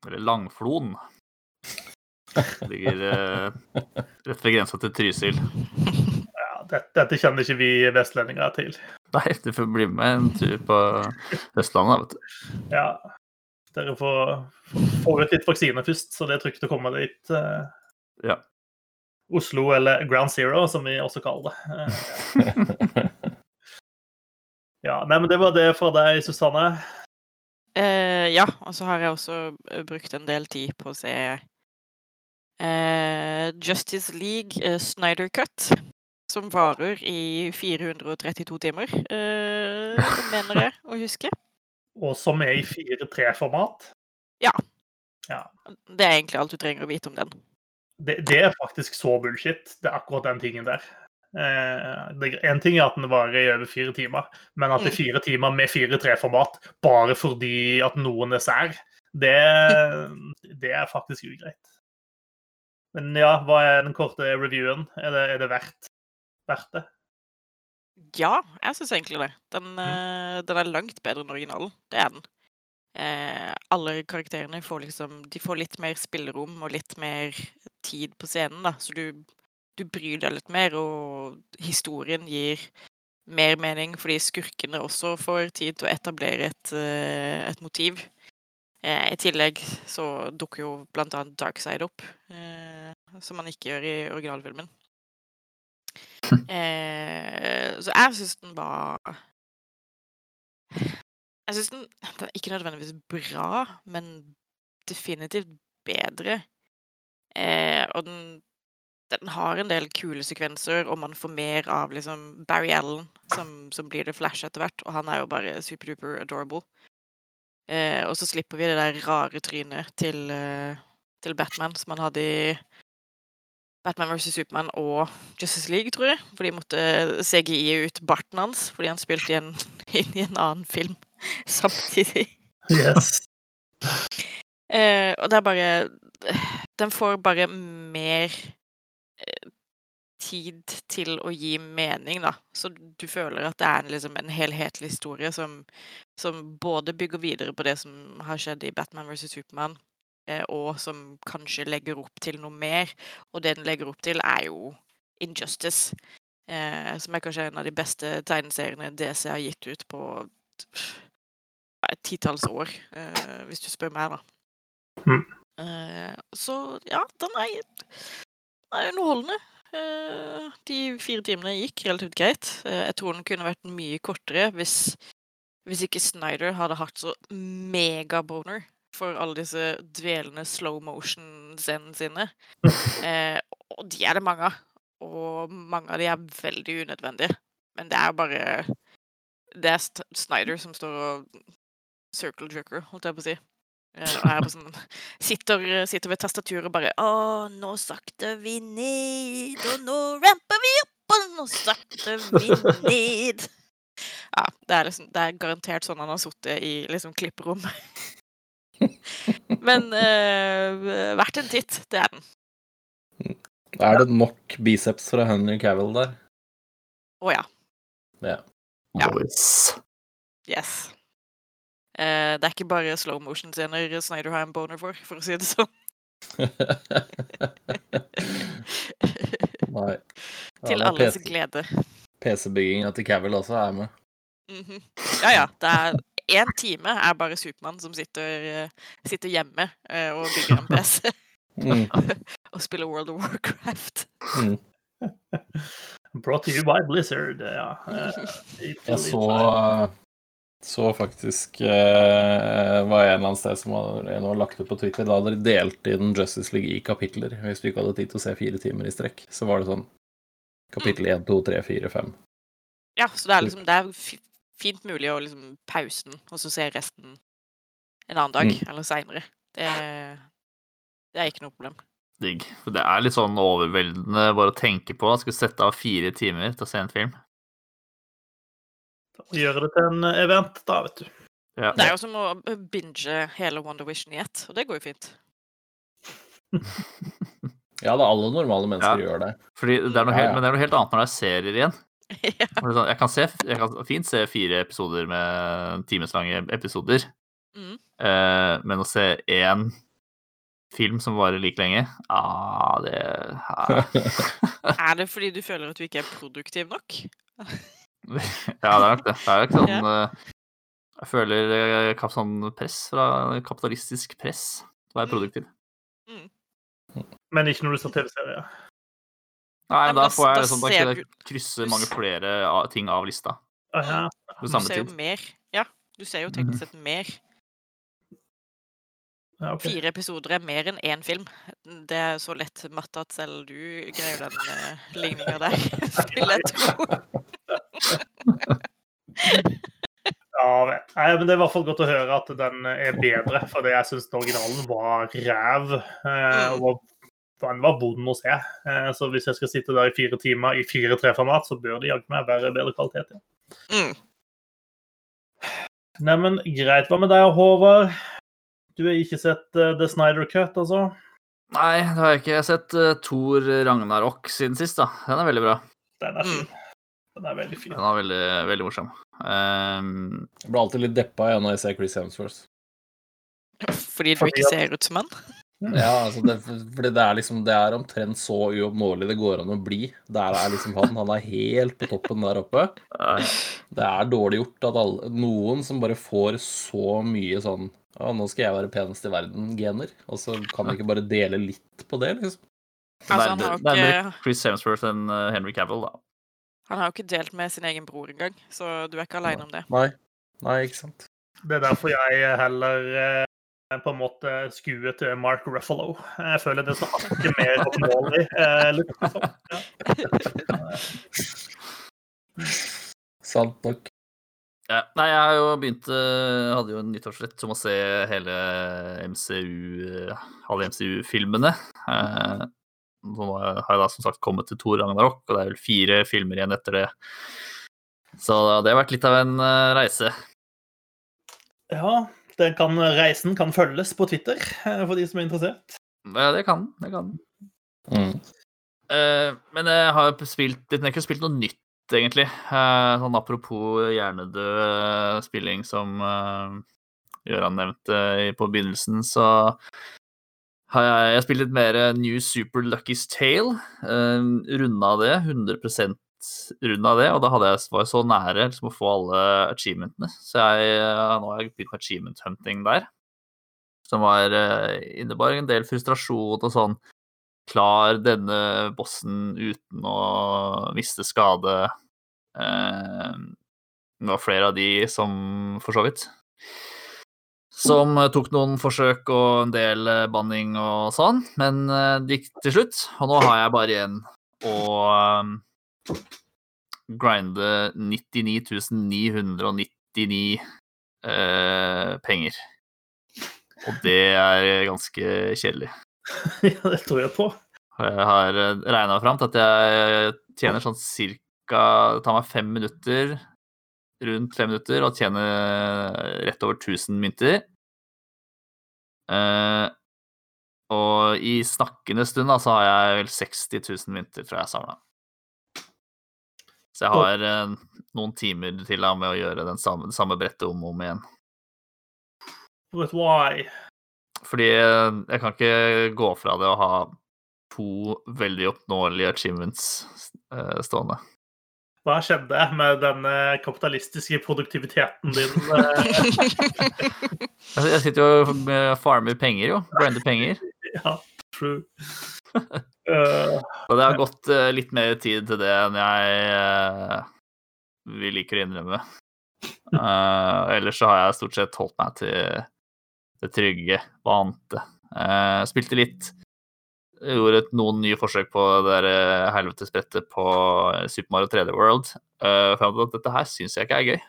Speaker 3: Eller Langflon. Ligger eh, rett ved grensa til Trysil.
Speaker 1: Ja, dette, dette kjenner ikke vi vestlendinger til.
Speaker 3: Nei, du får bli med en tur på Vestlandet, vet du.
Speaker 1: Ja. Dere får, får ut litt vaksine først, så det er trygt å komme dit. eh,
Speaker 3: Ja.
Speaker 1: Oslo, eller Ground Zero, som vi også kaller det. Ja, nei, men Det var det fra deg, Susanne.
Speaker 4: Eh, ja, og så har jeg også eh, brukt en del tid på å se eh, Justice League eh, Snyder Cut, som varer i 432 timer, eh, mener jeg å huske.
Speaker 1: Og som er i 4-3-format. Ja.
Speaker 4: Det er egentlig alt du trenger å vite om den.
Speaker 1: Det, det er faktisk så bullshit, det er akkurat den tingen der. Eh, en ting er at den varer i over fire timer, men at det er fire timer med 4-3-format bare fordi at noen er sær, det, det er faktisk ugreit. Men ja, hva er den korte reviewen? Er det, er det verdt, verdt det?
Speaker 4: Ja, jeg syns egentlig det. Den, eh, den er langt bedre enn originalen. Det er den. Eh, alle karakterene får liksom De får litt mer spillerom og litt mer tid på scenen, da. Så du, du bryr deg litt mer, og historien gir mer mening fordi skurkene også får tid til å etablere et, eh, et motiv. Eh, I tillegg så dukker jo blant annet Darkside opp, eh, som man ikke gjør i originalfilmen. Eh, så jeg syns den var Jeg syns den, den er ikke nødvendigvis bra, men definitivt bedre. Eh, og den, den har en del kule sekvenser, og man får mer av liksom Barry Allen, som, som blir det Flash etter hvert, og han er jo bare superduper adorable. Eh, og så slipper vi det der rare trynet til, eh, til Batman som han hadde i Batman vs. Supermann og Justice League, tror jeg. For de måtte CGI ut barten hans fordi han spilte i en, inn i en annen film samtidig.
Speaker 1: Yes.
Speaker 4: Eh, og det er bare Den får bare mer eh, tid til å gi mening, da. Så du føler at det er en, liksom, en helhetlig historie som, som både bygger videre på det som har skjedd i Batman vs. Supermann, eh, og som kanskje legger opp til noe mer. Og det den legger opp til, er jo Injustice. Eh, som er kanskje en av de beste tegneseriene DC har gitt ut på et titalls år, eh, hvis du spør meg, da.
Speaker 1: Mm.
Speaker 4: Eh, så ja, den er, den er underholdende. Eh, de fire timene gikk relativt greit. Eh, jeg tror den kunne vært mye kortere hvis, hvis ikke Snyder hadde hatt så megaboner for alle disse dvelende slow motion-scenene sine. Eh, og de er det mange av. Og mange av de er veldig unødvendige. Men det er bare Det er St Snyder som står og circle jerker, holdt jeg på å si. Eh, og er sånn, sitter, sitter ved tastaturet og bare Å, nå sakter vi ned, og nå ramper vi opp, og nå sakter vi ned. Ja, det er, liksom, det er garantert sånn han har sittet i liksom klipperom. Men uh, verdt en titt, det er den.
Speaker 2: Er det nok biceps fra Henry Cavill der?
Speaker 4: Å ja.
Speaker 2: Ja.
Speaker 4: Ja.
Speaker 3: Boys.
Speaker 4: Yes. Uh, det er ikke bare slow motion-scener Snyder har en boner for, for å si det sånn.
Speaker 2: Nei.
Speaker 4: Til
Speaker 2: Ja,
Speaker 4: alles
Speaker 2: PC
Speaker 4: glede.
Speaker 2: PC-bygginga til Cavill også er med.
Speaker 4: Mhm. Ja ja, det er én time er bare Supermann som sitter, eh, sitter hjemme eh, og bygger en PC
Speaker 2: Mm.
Speaker 4: og spiller World of Warcraft.
Speaker 2: Mm.
Speaker 1: Brought to you by Blizzard. Ja. Eh,
Speaker 2: Jeg så, så faktisk uh, var en eller annen sted som var, en var lagt ut på Twitter. Da hadde de delt inn Justice League i kapitler. Hvis du ikke hadde tid til å se fire timer i strekk, så var det sånn kapittel 1, 2, 3, 4, 5.
Speaker 4: Ja, så det er liksom det er fint mulig å liksom pause den, og så se resten en annen dag
Speaker 2: Mm.
Speaker 4: eller seinere. Det, det er ikke noe problem.
Speaker 3: Digg. For det er litt sånn overveldende bare å tenke på. Skulle sette av fire timer til å se en film.
Speaker 1: Gjøre det til en event, da, vet du.
Speaker 3: Ja.
Speaker 4: Det er jo som å binge hele Wonder Vision i ett, og det går jo fint.
Speaker 2: Ja da, alle normale mennesker
Speaker 3: Ja.
Speaker 2: gjør det.
Speaker 3: Fordi det er noe
Speaker 2: Ja,
Speaker 3: helt,
Speaker 2: ja.
Speaker 3: men det er noe helt annet når det er serier igjen.
Speaker 4: ja.
Speaker 3: Sånn, Jeg kan, se, jeg kan fint se fire episoder med timeslange episoder.
Speaker 4: Mm.
Speaker 3: Eh, men å se én film som varer like lenge, ah, det ah.
Speaker 4: Er det fordi du føler at du ikke er produktiv nok?
Speaker 3: Ja, det er nok det. Det er ikke sånn eh, Jeg føler eh, sånn press fra kapitalistisk press til å være
Speaker 4: Mm.
Speaker 3: produktiv.
Speaker 1: Men ikke når du ser TV-serier.
Speaker 3: Nei,
Speaker 4: men
Speaker 3: da
Speaker 4: da-
Speaker 3: får jeg
Speaker 4: da
Speaker 3: liksom, da
Speaker 4: ser
Speaker 3: kan jeg
Speaker 4: du-
Speaker 3: krysse mange flere ting av lista
Speaker 1: Ah, ja.
Speaker 3: på
Speaker 4: Du ser jo mer. Ja, du ser jo teknisk sett mer.
Speaker 1: Ja, okay.
Speaker 4: Fire episoder er mer enn én film. Det er så lett matte at selv du greier den uh, ligninga der, vil jeg tro.
Speaker 1: Ja. Nei, men Det er i hvert fall godt å høre at den er bedre, for jeg syns originalen var ræv. Eh, og var- den var vond å se. Eh, så hvis jeg skal sitte der i fire timer i 4-3-format, så bør det jaggu meg være bedre kvalitet. Ja.
Speaker 4: Mm.
Speaker 1: Neimen, greit. Hva med deg, Håvard? Du har ikke sett uh, The Snyder Cut, altså?
Speaker 3: Nei, det har jeg ikke. Jeg har sett uh, Thor Ragnarok siden sist, da. Den er veldig bra.
Speaker 1: Den er fin. Den er veldig fin.
Speaker 3: Den er veldig, veldig morsom. Um...
Speaker 2: Jeg blir alltid litt deppa igjen når jeg ser Chris Hemsworth.
Speaker 4: Fordi du
Speaker 1: Fordi
Speaker 4: ikke
Speaker 1: at-
Speaker 4: ser ut som han?
Speaker 2: Ja, altså det, for det er liksom Det er omtrent så uoppnåelig det går an å bli. Der er liksom han. Han er helt på toppen der oppe. Det er dårlig gjort at alle, noen som bare får så mye sånn Ja, nå skal jeg være penest i verden-gener. Og så kan vi ikke bare dele litt på det, liksom.
Speaker 3: det er
Speaker 4: Altså, han har jo
Speaker 3: nærmere
Speaker 4: ikke,
Speaker 3: Chris Hemsworth enn eh, Henry Cavill, da.
Speaker 4: han har jo ikke delt med sin egen bror engang, så du er ikke aleine om det.
Speaker 2: Nei. Nei, ikke sant.
Speaker 1: Det er derfor jeg heller eh, på en måte skuet til Mark Ruffalo. Jeg føler det er så hakket mer oppnåelig. Eh, sånn.
Speaker 2: Sant nok.
Speaker 3: Ja, nei, jeg har jo begynt Jeg Hadde jo en nyttårsrett om å se hele MCU eh, Alle MCU-filmene. Eh, Nå har jeg da som sagt kommet til Thor Ragnarok, og det er vel fire filmer igjen etter det. Så det har vært litt av en eh, reise.
Speaker 1: ja, kan, reisen kan følges på Twitter eh, for de som er interessert.
Speaker 3: Ja, det kan den. Det kan den.
Speaker 2: Mm.
Speaker 3: Uh, men jeg har spilt litt, jeg har ikke spilt noe nytt, egentlig. Uh, sånn apropos hjernedød eh, spilling som uh, Gøran nevnte på begynnelsen, så har jeg, jeg spilt litt mer New Super Lucky's Tale. Uh, runda det. 100 runda det, og da hadde jeg, var jeg så nære liksom, å få alle achievementene. Så jeg, eh, nå har jeg begynt med achievement hunting der. Som var, uh, innebar en del frustrasjon og sånn klar denne bossen uten å miste skade. Eh, det var flere av de som, for så vidt, som eh, tok noen forsøk og en del eh, banning og sånn, men eh, det gikk til slutt. Og nå har jeg bare igjen å eh, grinde 99 eh, penger. Og det er ganske kjedelig.
Speaker 1: ja, det tror jeg på.
Speaker 3: Jeg har regna fram til at jeg tjener sånn cirka Det tar meg fem minutter, rundt fem minutter, og tjener rett over 1000 mynter. Eh, og i snakkende stund da, så har jeg vel 60 000 mynter, jeg jeg samla. Så jeg har eh, noen timer til da, med å gjøre den samme, det samme brettet om og om igjen.
Speaker 1: But why?
Speaker 3: Fordi eh, jeg kan ikke gå fra det å ha to veldig oppnåelige achievements eh, stående.
Speaker 1: Hva skjedde med den kapitalistiske produktiviteten din? eh?
Speaker 3: Jeg sitter jo og farmer penger, jo. Brander penger.
Speaker 1: Ja, Eh,
Speaker 3: Og det har gått eh, litt mer tid til det enn jeg uh, vi liker å innrømme. Uh, ellers så har jeg stort sett holdt meg til det trygge, vante. Uh, spilte litt Gjorde noen nye forsøk på det der eh, helvetesbrettet på Super Mario 3D World. Uh, for at dette her syns jeg ikke er gøy.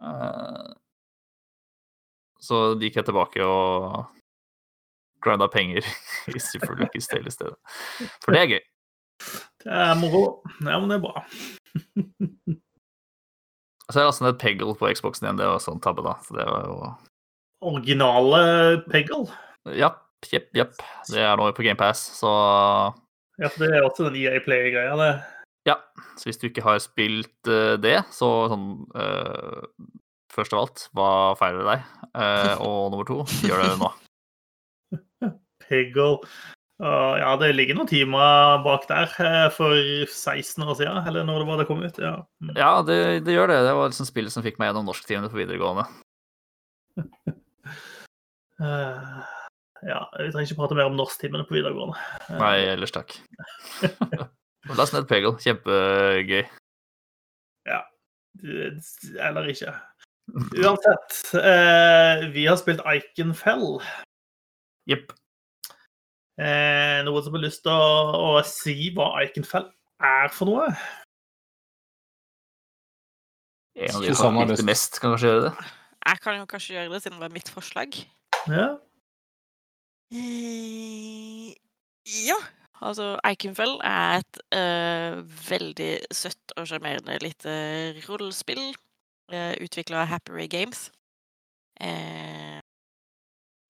Speaker 3: Uh, så gikk jeg tilbake og grinda penger i Super Lucky's Tale i stedet. For det er gøy.
Speaker 1: det er moro. Ja, men det er bra.
Speaker 3: Så er det altså et Peggle på Xboxen igjen. Det var sånn tabbe, da. Så det var jo
Speaker 1: Originale Peggle.
Speaker 3: Ja. jepp, jepp. Det er nå på GamePass, så
Speaker 1: Ja, for det er også den EA Play-greia. det.
Speaker 3: ja. Så hvis du ikke har spilt uh, det, så sånn uh, Først av alt, hva feiler deg? Uh, og nummer to, gjør det nå.
Speaker 1: Peggle. Uh, ja, det ligger noen timer bak der eh, for 16 år siden, eller når det var det kom ut. Ja. Mm.
Speaker 3: Ja, det, det gjør det. Det var liksom spillet som fikk meg gjennom norsktimene på videregående.
Speaker 1: uh, ja, vi trenger ikke prate mer om norsktimene på videregående. Uh.
Speaker 3: Nei, ellers takk. Last ned Peggle. Kjempegøy. Ja.
Speaker 1: Eller ikke. Uansett, vi har spilt Iconfell.
Speaker 3: Jepp.
Speaker 1: Eh, noen som har lyst til å, å si hva Eichenfell er for noe?
Speaker 3: En av de som
Speaker 2: har
Speaker 3: likte
Speaker 2: lyst.
Speaker 3: mest, kan kanskje gjøre det.
Speaker 4: Jeg kan jo kanskje gjøre det, siden det var mitt forslag.
Speaker 1: Ja.
Speaker 4: Eh, Ja, altså Eikenfell er et eh, veldig søtt og sjarmerende lite rollespill uh, utvikla av Happery Games. Eh,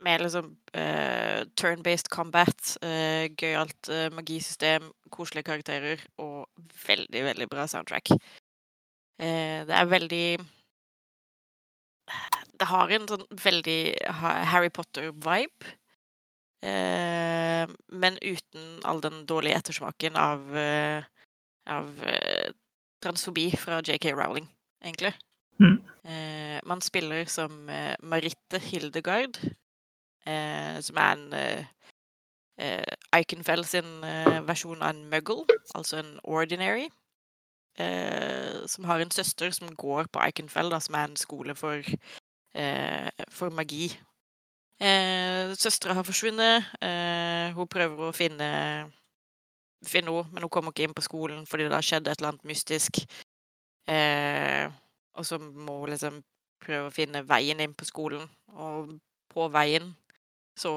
Speaker 4: med liksom eh, turn-based combat, uh, gøyalt eh, magisystem, koselige karakterer og veldig, veldig bra soundtrack. Eh, det er veldig Det har en sånn veldig Harry Potter-vibe. Eh, men uten all den dårlige ettersmaken av, eh, av eh, transfobi fra JK Rowling, egentlig.
Speaker 1: Mm.
Speaker 4: Eh, man spiller som eh, Maritte Hildegard, eh, som er en eh, eh, Iconfell sin eh, versjon av en muggle, altså en ordinary. Eh, som har en søster som går på Iconfell, da, som er en skole for, for magi. Eh, Søstera har forsvunnet. Hun prøver å finne finne henne, men hun kommer ikke inn på skolen fordi det har skjedd et eller annet mystisk. Eh, og så må hun liksom prøve å finne veien inn på skolen. Og på veien så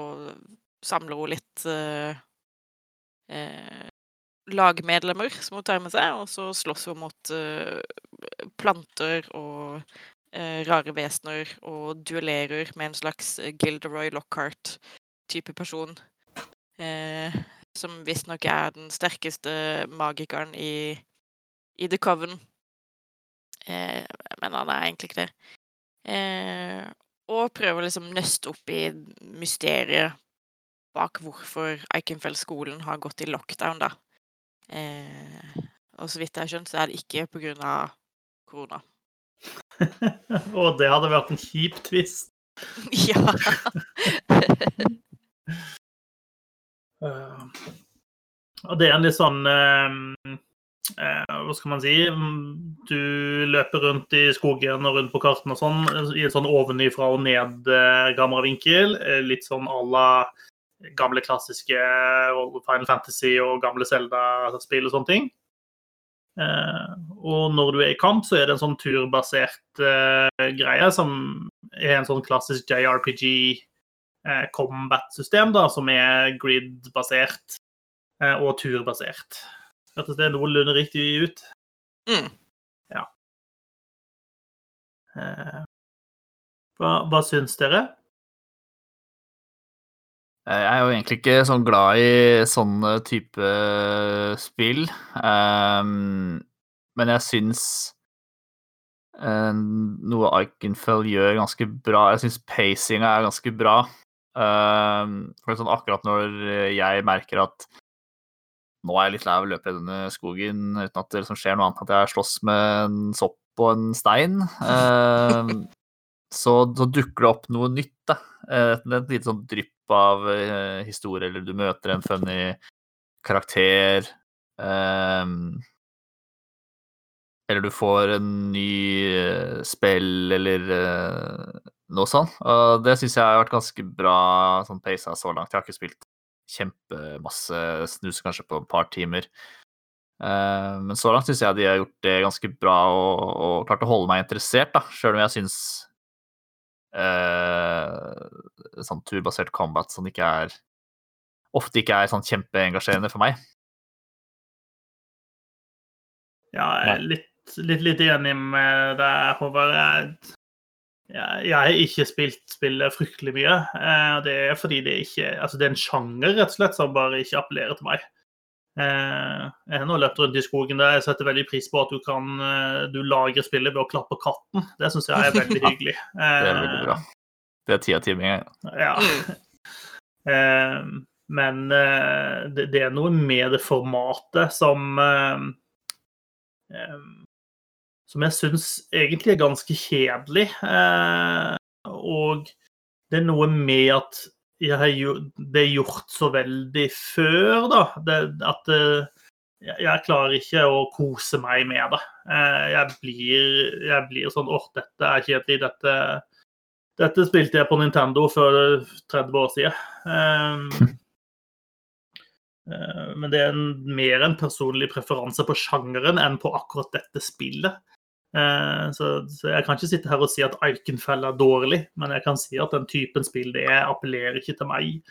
Speaker 4: samler hun litt eh, eh, lagmedlemmer som hun tar med seg, og så slåss hun mot eh, planter og eh, rare vesener og duellerer med en slags Gilderoy Lockhart-type person. Eh, som visstnok er den sterkeste magikeren i, i The Coven. Eh, men han er egentlig ikke det. Og prøver liksom nøste opp i mysteriet bak hvorfor Eikenfeld-skolen har gått i lockdown, da. Eh, og så vidt jeg har skjønt, så er det ikke av korona.
Speaker 1: Og det hadde vært en kjip twist.
Speaker 4: ja.
Speaker 1: uh, og det er en litt sånn eh, Hva skal man si? Du løper rundt i skogen og rundt på kartene og sånn i en sånn ovenifra og ned-kameravinkel. Eh, litt sånn à la gamle klassiske Final Fantasy og gamle Zelda-spill og sånne ting. Eh, og når du er i kamp, så er det en sånn turbasert eh, greie som er en sånn klassisk JRPG eh, combat-system, da, som er grid-basert eh, og turbasert. Hørtes det noenlunde riktig ut?
Speaker 4: Mm.
Speaker 1: Ja. Eh, hva, hva syns dere?
Speaker 3: Eh, Jeg er jo egentlig ikke sånn glad i sånne type spill. Um, men jeg syns eh, noe Iconfell gjør ganske bra. Jeg syns pacinga er ganske bra. Um, for sånn akkurat når jeg merker at nå er jeg litt lei av å løpe i denne skogen uten at det liksom skjer noe annet. At jeg slåss med en sopp og en stein. Eh, så, så dukker det opp noe nytt. da. Eh, et lite sånn drypp av eh, historie, eller du møter en funny karakter. Eh, eller du får en ny eh, spill, eller eh, noe sånt. Og det syns jeg har vært ganske bra sånn pacet så langt. Jeg har ikke spilt kjempemasse, snuser kanskje på et par timer. Eh, men så langt syns jeg de har gjort det ganske bra og, og klart å holde meg interessert, da. Sjøl om jeg syns eh, sånn turbasert combat sånn ikke er Ofte ikke er sånn kjempeengasjerende for meg.
Speaker 1: Ja, jeg er litt, litt, litt enig med deg, Håvard. Jeg, jeg, har ikke spilt spillet fryktelig mye. Eh, Det er fordi det ikke Altså, det er en sjanger, rett og slett, som bare ikke appellerer til meg. Eh, Jeg har nå løpt rundt i skogen der. Jeg setter veldig pris på at du kan eh, Du lager spillet ved å klappe katten. Det syns jeg er veldig hyggelig.
Speaker 3: Det er veldig bra. Det er ti av ti med en gang.
Speaker 1: Ja. Eh, Men det, er noe med det formatet som Som jeg syns egentlig er ganske kjedelig. Eh, Og det er noe med at jeg har jo- det er gjort så veldig før, da. Det, at eh, jeg, klarer ikke å kose meg med det. Eh, Jeg blir, jeg blir sånn åh, dette er kjedelig. Dette, dette spilte jeg på Nintendo for 30 år siden. Um, eh, men det er en, mer en personlig preferanse på sjangeren enn på akkurat dette spillet. Eh, Så, så jeg kan ikke sitte her og si at Eikenfell er dårlig, men jeg kan si at den typen spill det er, appellerer ikke til meg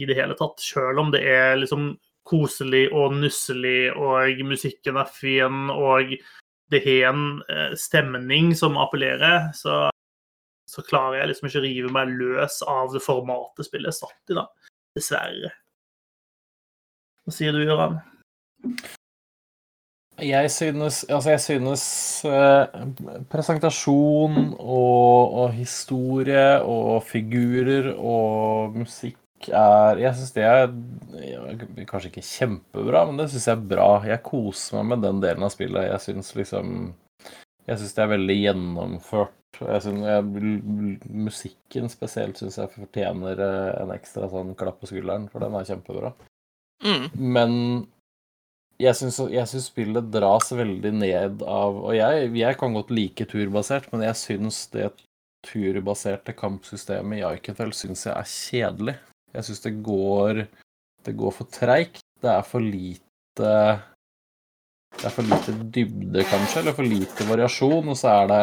Speaker 1: i det hele tatt. Selv om det er liksom koselig og nusselig, og musikken er fin, og det har en eh, stemning som appellerer, så, så klarer jeg liksom ikke rive meg løs av det formatet spillet er satt i, da. Dessverre. Hva sier du, Gøran?
Speaker 2: Jeg synes, altså jeg synes eh, presentasjon og, og historie og figurer og musikk er Jeg syns det er kanskje ikke kjempebra, men det syns jeg er bra. Jeg koser meg med den delen av spillet. Jeg syns liksom Jeg syns det er veldig gjennomført. Jeg synes, jeg, musikken spesielt syns jeg fortjener eh, en ekstra sånn klapp på skulderen, for den er kjempebra.
Speaker 4: Mm.
Speaker 2: Men jeg syns, spillet dras veldig ned av Og jeg, jeg kan godt like turbasert, men jeg syns det turbaserte kampsystemet i Iconfell syns jeg er kjedelig. Jeg syns det går Det går for treigt. Det er for lite Det er for lite dybde, kanskje, eller for lite variasjon, og så er det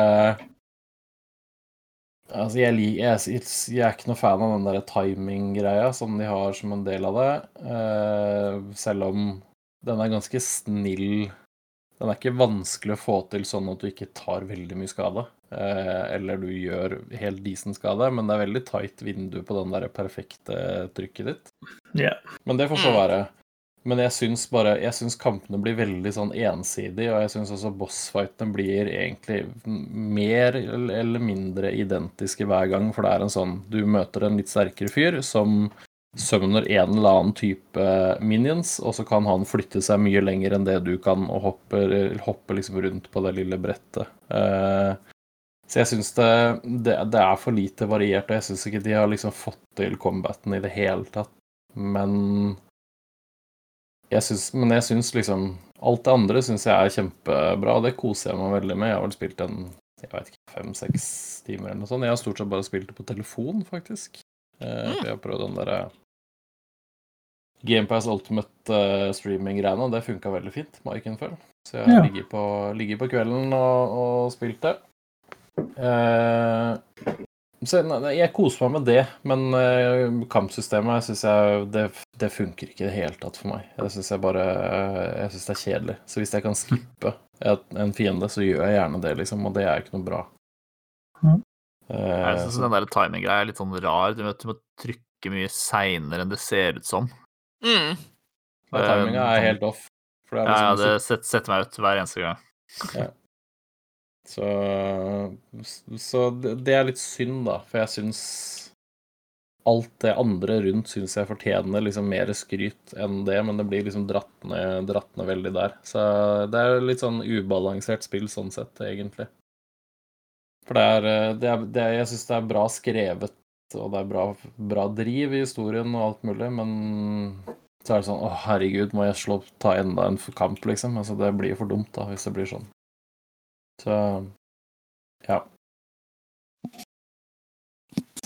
Speaker 2: Altså, jeg, jeg, jeg, jeg er ikke noe fan av den der timing-greia som de har som en del av det. Uh, selv om den er ganske snill. Den er ikke vanskelig å få til sånn at du ikke tar veldig mye skade. eh, eller du gjør helt decent skade, men det er veldig tight vindu på den der perfekte trykket ditt.
Speaker 1: Yeah.
Speaker 2: Men det får så
Speaker 4: Mm.
Speaker 2: være. Men jeg syns bare Jeg syns kampene blir veldig sånn ensidige, og jeg syns også bossfightene blir egentlig mer eller mindre identiske hver gang, for det er en sånn Du møter en litt sterkere fyr som summoner en eller annen type minions, og så kan han flytte seg mye lenger enn det du kan, og hopper, hoppe liksom rundt på det lille brettet. Uh, så jeg syns det, det, det er for lite variert, og jeg syns ikke de har liksom fått til combaten i det hele tatt. Men jeg syns, men jeg syns liksom Alt det andre syns jeg er kjempebra, og det koser jeg meg veldig med. Jeg har vel spilt en jeg vet ikke, fem-seks timer eller noe sånt. Jeg har stort sett bare spilt det på telefon, faktisk. Eh, mm. jeg har prøvd den derre GamePass Ultimate eh, streaming-greiene, og det funka veldig fint med Iconfell. Så jeg
Speaker 1: Ja.
Speaker 2: ligger, på, ligget, på kvelden og, og spilt det. Uh, så nei, jeg koser meg med det, men uh, kampsystemet synes jeg det, det funker ikke i det hele tatt for meg. Jeg syns jeg bare Jeg synes det er kjedelig. Så hvis jeg kan slippe en fiende, så gjør jeg gjerne det, liksom, og det er ikke noe bra.
Speaker 1: Mhm.
Speaker 2: Eh,
Speaker 3: Jeg synes den der timing-greia er litt sånn rar. Du må, du må trykke mye seinere enn det ser ut som.
Speaker 4: Mm.
Speaker 2: ja, timinga er helt off. For det er
Speaker 3: Ja, ja,
Speaker 2: liksom
Speaker 3: det set- setter meg ut hver eneste gang.
Speaker 2: Så, så det, det er litt synd, da, for jeg syns alt det andre rundt syns jeg fortjener liksom mer skryt enn det, men det blir liksom dratt ned, dratt ned veldig der. Så det er litt sånn ubalansert spill sånn sett, egentlig. For det er, eh, det er, det er Jeg syns det er bra skrevet, og det er bra, bra driv i historien og alt mulig, men så er det sånn Å, herregud, må jeg slå, ta enda en kamp, liksom? Altså, det blir for dumt, da, hvis det blir sånn. Så ja.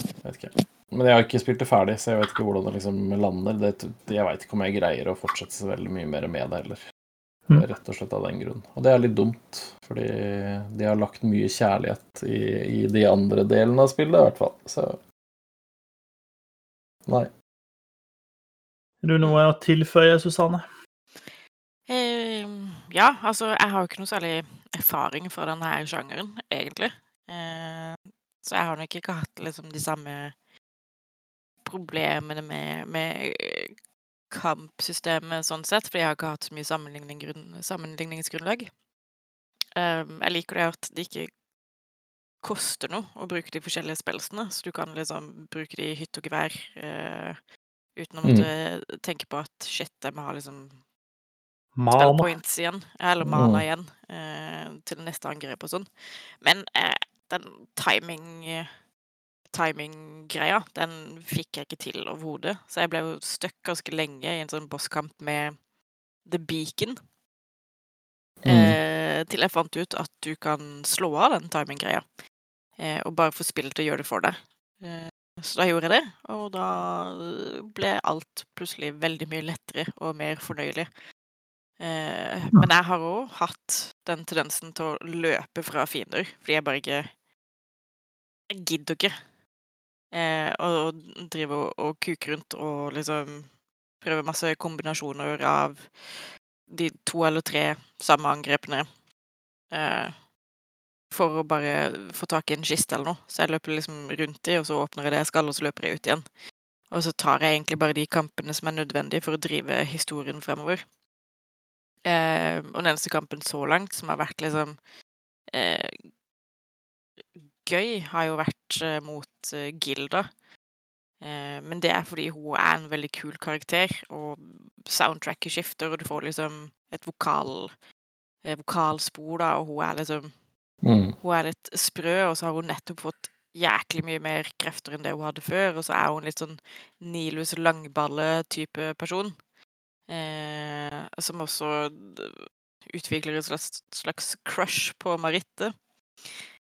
Speaker 2: Jeg vet ikke. Men jeg har ikke spilt det ferdig, så jeg vet ikke hvordan det liksom lander. Det, jeg veit ikke om jeg greier å fortsette så veldig mye mer med det heller.
Speaker 1: Mm.
Speaker 2: Rett og slett av den grunn. Og det er litt dumt, fordi de har lagt mye kjærlighet i, i de andre delene av spillet, i hvert fall. Så Nei.
Speaker 1: Er du noe å tilføye, Susanne?
Speaker 4: Eh, ja, altså, jeg har jo ikke noe særlig erfaring fra denne her sjangeren, egentlig. Eh, så jeg har nok ikke hatt liksom de samme problemene med, med kampsystemet sånn sett, fordi jeg har ikke hatt så mye sammenligning grunn, sammenligningsgrunnlag. Um, jeg liker det at det ikke koster noe å bruke de forskjellige spelsene, så du kan liksom bruke de i hytte og gevær uh, uten å måtte tenke på at shit, jeg må ha liksom
Speaker 1: Mana.
Speaker 4: spellpoints igjen, eller mana
Speaker 2: Mm.
Speaker 4: igjen, uh, til neste angrep og sånn. Men uh, den timing timing-greia, den fikk jeg ikke til overhodet. Så jeg ble jo stuck ganske lenge i en sånn bosskamp med The Beacon.
Speaker 2: Mm.
Speaker 4: Eh, til jeg fant ut at du kan slå av den timing-greia. Eh, og bare få spillet til å gjøre det for deg. Eh, så da gjorde jeg det, og da ble alt plutselig veldig mye lettere og mer fornøyelig. Eh, men jeg har òg hatt den tendensen til å løpe fra fiender, fordi jeg bare ikke Jeg gidder ikke eh, å drive og, og kuker rundt og liksom prøve masse kombinasjoner av de to eller tre samme angrepene eh, for å bare få tak i en kiste eller noe. Så jeg løper liksom rundt i, og så åpner jeg det jeg skal, og så løper jeg ut igjen. Og så tar jeg egentlig bare de kampene som er nødvendige for å drive historien fremover. Eh, og den eneste kampen så langt som har vært liksom eh, gøy, har jo vært eh, mot eh, Gilda. Eh, men det er fordi hun er en veldig kul karakter, og soundtracket skifter, og du får liksom et vokal, vokalspor, da, og hun er liksom
Speaker 2: Mm.
Speaker 4: Hun er litt sprø, og så har hun nettopp fått jæklig mye mer krefter enn det hun hadde før, og så er hun litt sånn Nilus Langballe-type person. Eh, som også utvikler et slags, slags crush på Maritte.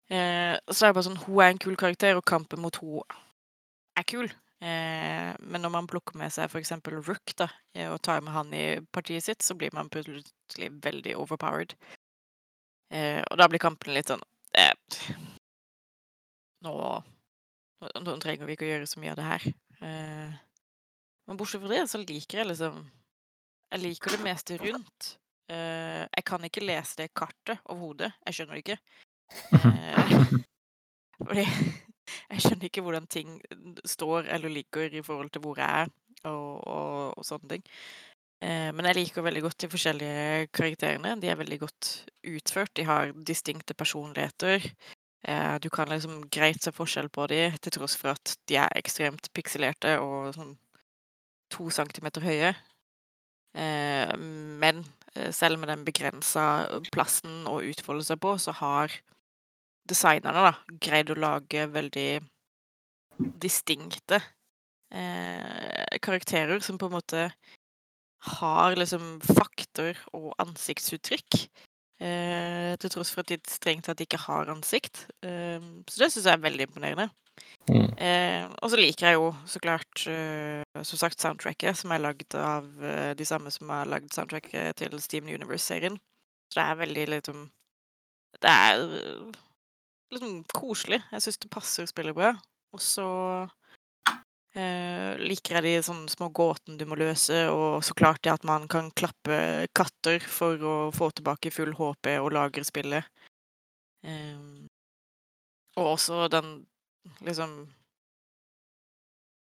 Speaker 4: Eh, så er det bare sånn, hun er en kul karakter, og kampen mot hun er kul. Eh, men når man plukker med seg f.eks. Rook da, eh, og tar med han i partiet sitt, så blir man plutselig veldig overpowered. Eh, og da blir kampen litt sånn eh, nå, nå, trenger vi ikke å gjøre så mye av det her. Eh, men bortsett fra det, så liker jeg liksom Jeg liker det meste rundt. Jeg kan ikke lese det kartet overhodet. Jeg skjønner det ikke. Eh, fordi jeg skjønner ikke hvordan ting står eller ligger i forhold til hvor jeg er, og, og, og sånne ting. Eh, men jeg liker veldig godt de forskjellige karakterene. De er veldig godt utført. De har distinkte personligheter. Eh, du kan liksom greit se forskjell på dem, til tross for at de er ekstremt pikselerte og sånn to centimeter høye. Eh, men selv med den begrensa plassen å utfolde seg på, så har designerne da greid å lage veldig distinkte eh, karakterer som på en måte har liksom fakter og ansiktsuttrykk. Eh, til tross for at de strengt tatt ikke har ansikt. Eh, så det syns jeg er veldig imponerende.
Speaker 2: Mm.
Speaker 4: Eh, og så liker jeg jo så klart eh, som sagt soundtracket, som er lagd av eh, de samme som har lagd soundtracket til Steven Universe-serien. Så det er veldig liksom Det er liksom koselig. Jeg syns det passer spillet bra. Og så eh, liker jeg de sånne små gåtene du må løse, og så klart det at man kan klappe katter for å få tilbake full HP og lagre spillet. Eh, og også den liksom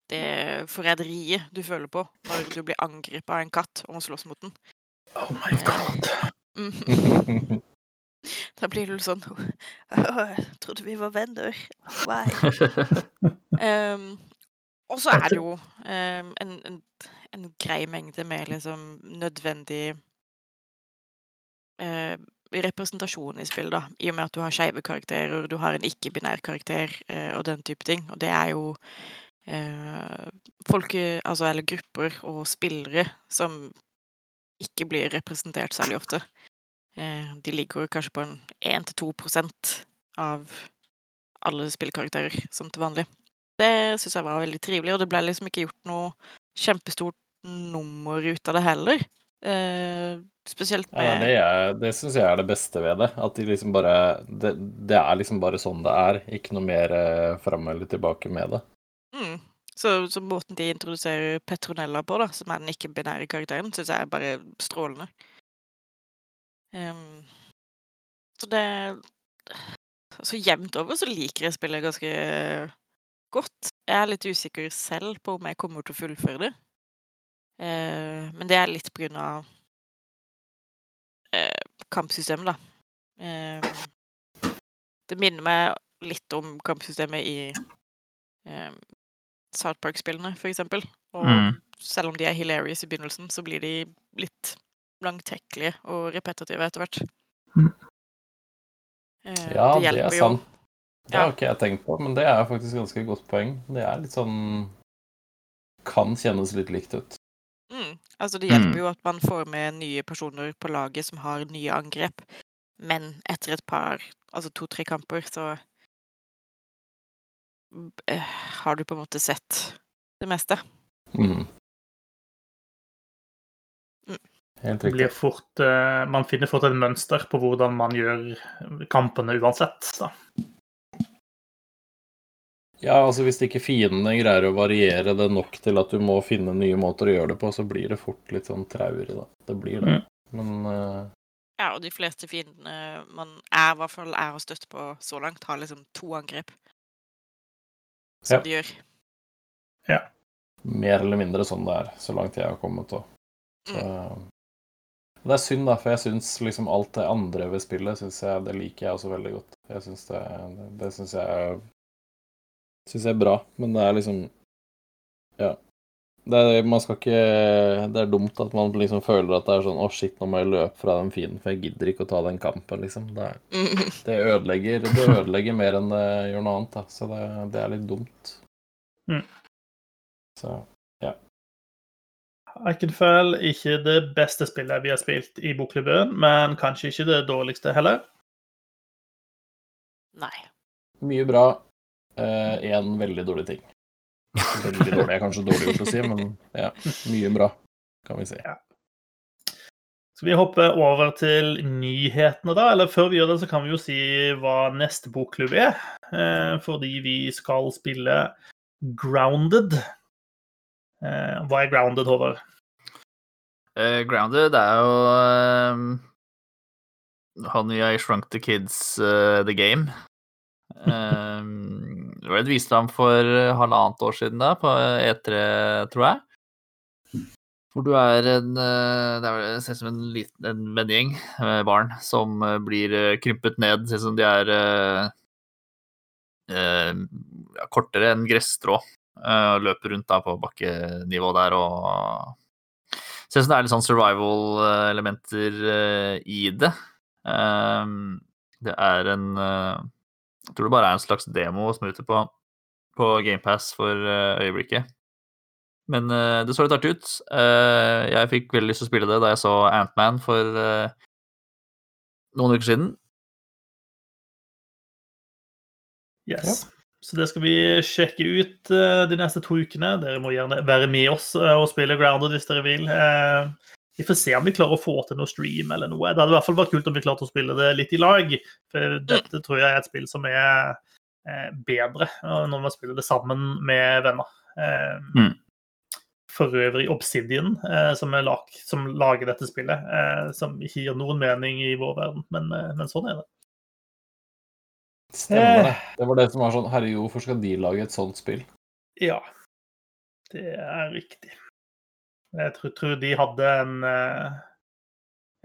Speaker 4: Det forræderiet du føler på når du blir angrepet av en katt og må slåss mot den.
Speaker 1: Oh my god.
Speaker 4: Mm. Da blir du sånn Jeg trodde vi var venner. Why? um, Og så er det jo um, en, en, en grei mengde med liksom nødvendig uh, representasjon i spill, da. I og med at du har skeive karakterer, du har en ikke-binær karakter uh, og den type ting. Og det er jo uh, folk, altså eller grupper og spillere som ikke blir representert særlig ofte. Eh, de ligger kanskje på en 1-2% av alle spillkarakterer, som til vanlig. Det syns jeg var veldig trivelig, og det ble liksom ikke gjort noe kjempestort nummer ut av det heller. Eh, spesielt
Speaker 2: Ja, det er, det syns jeg er det beste ved det. At de liksom bare det, det er liksom bare sånn det er. Ikke noe mer eh, fram eller tilbake med det.
Speaker 4: mm. så, så måten de introduserer Petronella på, da, som er den ikke-binære karakteren, syns jeg er bare strålende. Em, så det Så jevnt over så liker jeg spillet ganske godt. Jeg er litt usikker selv på om jeg kommer til å fullføre det. Uh, men det er litt på grunn av uh, kampsystemet, da. Uh, det minner meg litt om kampsystemet i eh, South Park-spillene, for eksempel. Og
Speaker 3: Mm.
Speaker 4: selv om de er hilarious i begynnelsen, så blir de litt langtekkelige og repetitive etter hvert.
Speaker 1: Mm.
Speaker 4: Eh,
Speaker 2: Ja, det,
Speaker 4: det
Speaker 2: er
Speaker 4: jo.
Speaker 2: sant. Det har ikke jeg tenkt på, men det er faktisk ganske godt poeng. Det er litt sånn Kan kjennes litt likt ut.
Speaker 4: Mm. Altså, det hjelper
Speaker 3: Mm.
Speaker 4: jo at man får med nye personer på laget som har nye angrep. Men etter et par, altså to-tre kamper, så eh, har du på en måte sett det meste.
Speaker 2: Mm.
Speaker 1: Blir
Speaker 2: riktig.
Speaker 1: fort, eh, man finner fort et mønster på hvordan man gjør kampene uansett. Da.
Speaker 2: Ja, altså hvis ikke fiendene greier å variere det nok til at du må finne nye måter å gjøre det på, så blir det fort litt sånn traurig, da. Det blir det. Men uh...
Speaker 4: Ja, og de fleste fiendene man er, i hvert fall er å støtte på så langt, har liksom to angrep. Som
Speaker 2: Ja.
Speaker 4: de gjør. Ja.
Speaker 2: mer eller mindre sånn det er, så langt jeg har kommet. Så Det er synd, da, for jeg syns liksom alt det andre ved spillet synes jeg, det liker jeg også veldig godt. Jeg synes det, det, syns jeg synes jeg er bra, men det er liksom Ja. Det er, man skal ikke Det er dumt at man liksom føler at det er sånn Å, shit, nå må jeg løpe fra den fienden, for jeg gidder ikke å ta den kampen, liksom. Det, er, det ødelegger Det ødelegger mer enn det gjør noe annet, da. Så det, det er litt dumt.
Speaker 1: Mm.
Speaker 2: Så
Speaker 1: Iconfell ikke det beste spillet vi har spilt i bokklubben, men kanskje ikke det dårligste heller.
Speaker 4: Nei.
Speaker 2: Mye bra. Én veldig dårlig ting. Veldig dårlig er kanskje dårlig gjort å si, men ja, mye bra, kan vi si.
Speaker 1: Skal vi hoppe over til nyhetene, da? Eller før vi gjør det, så kan vi jo si hva neste bokklubb er. Eh, fordi vi skal spille Grounded. Eh, hva er Grounded, Håvard?
Speaker 3: Eh, Grounded er jo uh, han i I Shrunk the Kids uh, The Game. Eh, det et vist ham for halvannet år siden, da, på E3, tror jeg. Hvor du er en eh, Det er ser ut som en liten en vennegjeng med barn som eh, blir eh, krympet ned. Ser ut som de er eh, eh, kortere enn gresstrå. Og løper rundt da på bakkenivå der og Ser ut som det er litt sånn survival-elementer uh, i det. Ehm, det er en uh, Jeg tror det bare er en slags demo som er ute på, på GamePass for øyeblikket. Men det så litt artig ut. Jeg fikk veldig lyst til å spille det da jeg så Antman for noen uker siden.
Speaker 1: Yes. Så det skal vi sjekke ut eh, de neste to ukene. Dere må gjerne være med oss eh, og spille Grounded hvis dere vil. Eh, vi får se om vi klarer å få til noe stream eller noe. Det hadde i hvert fall vært kult om vi klarte å spille det litt i lag. For dette tror jeg er et spill som er bedre når man spiller det sammen med venner.
Speaker 3: Mm.
Speaker 1: For øvrig Obsidian, som, lag, som lager dette spillet, som ikke gir noen mening i vår verden, men, men sånn er det.
Speaker 2: Stemmer det. Det var det som var sånn Herregud, hvorfor skal de lage et sånt spill?
Speaker 1: Ja, det er riktig. Jeg tror, tror de hadde en eh,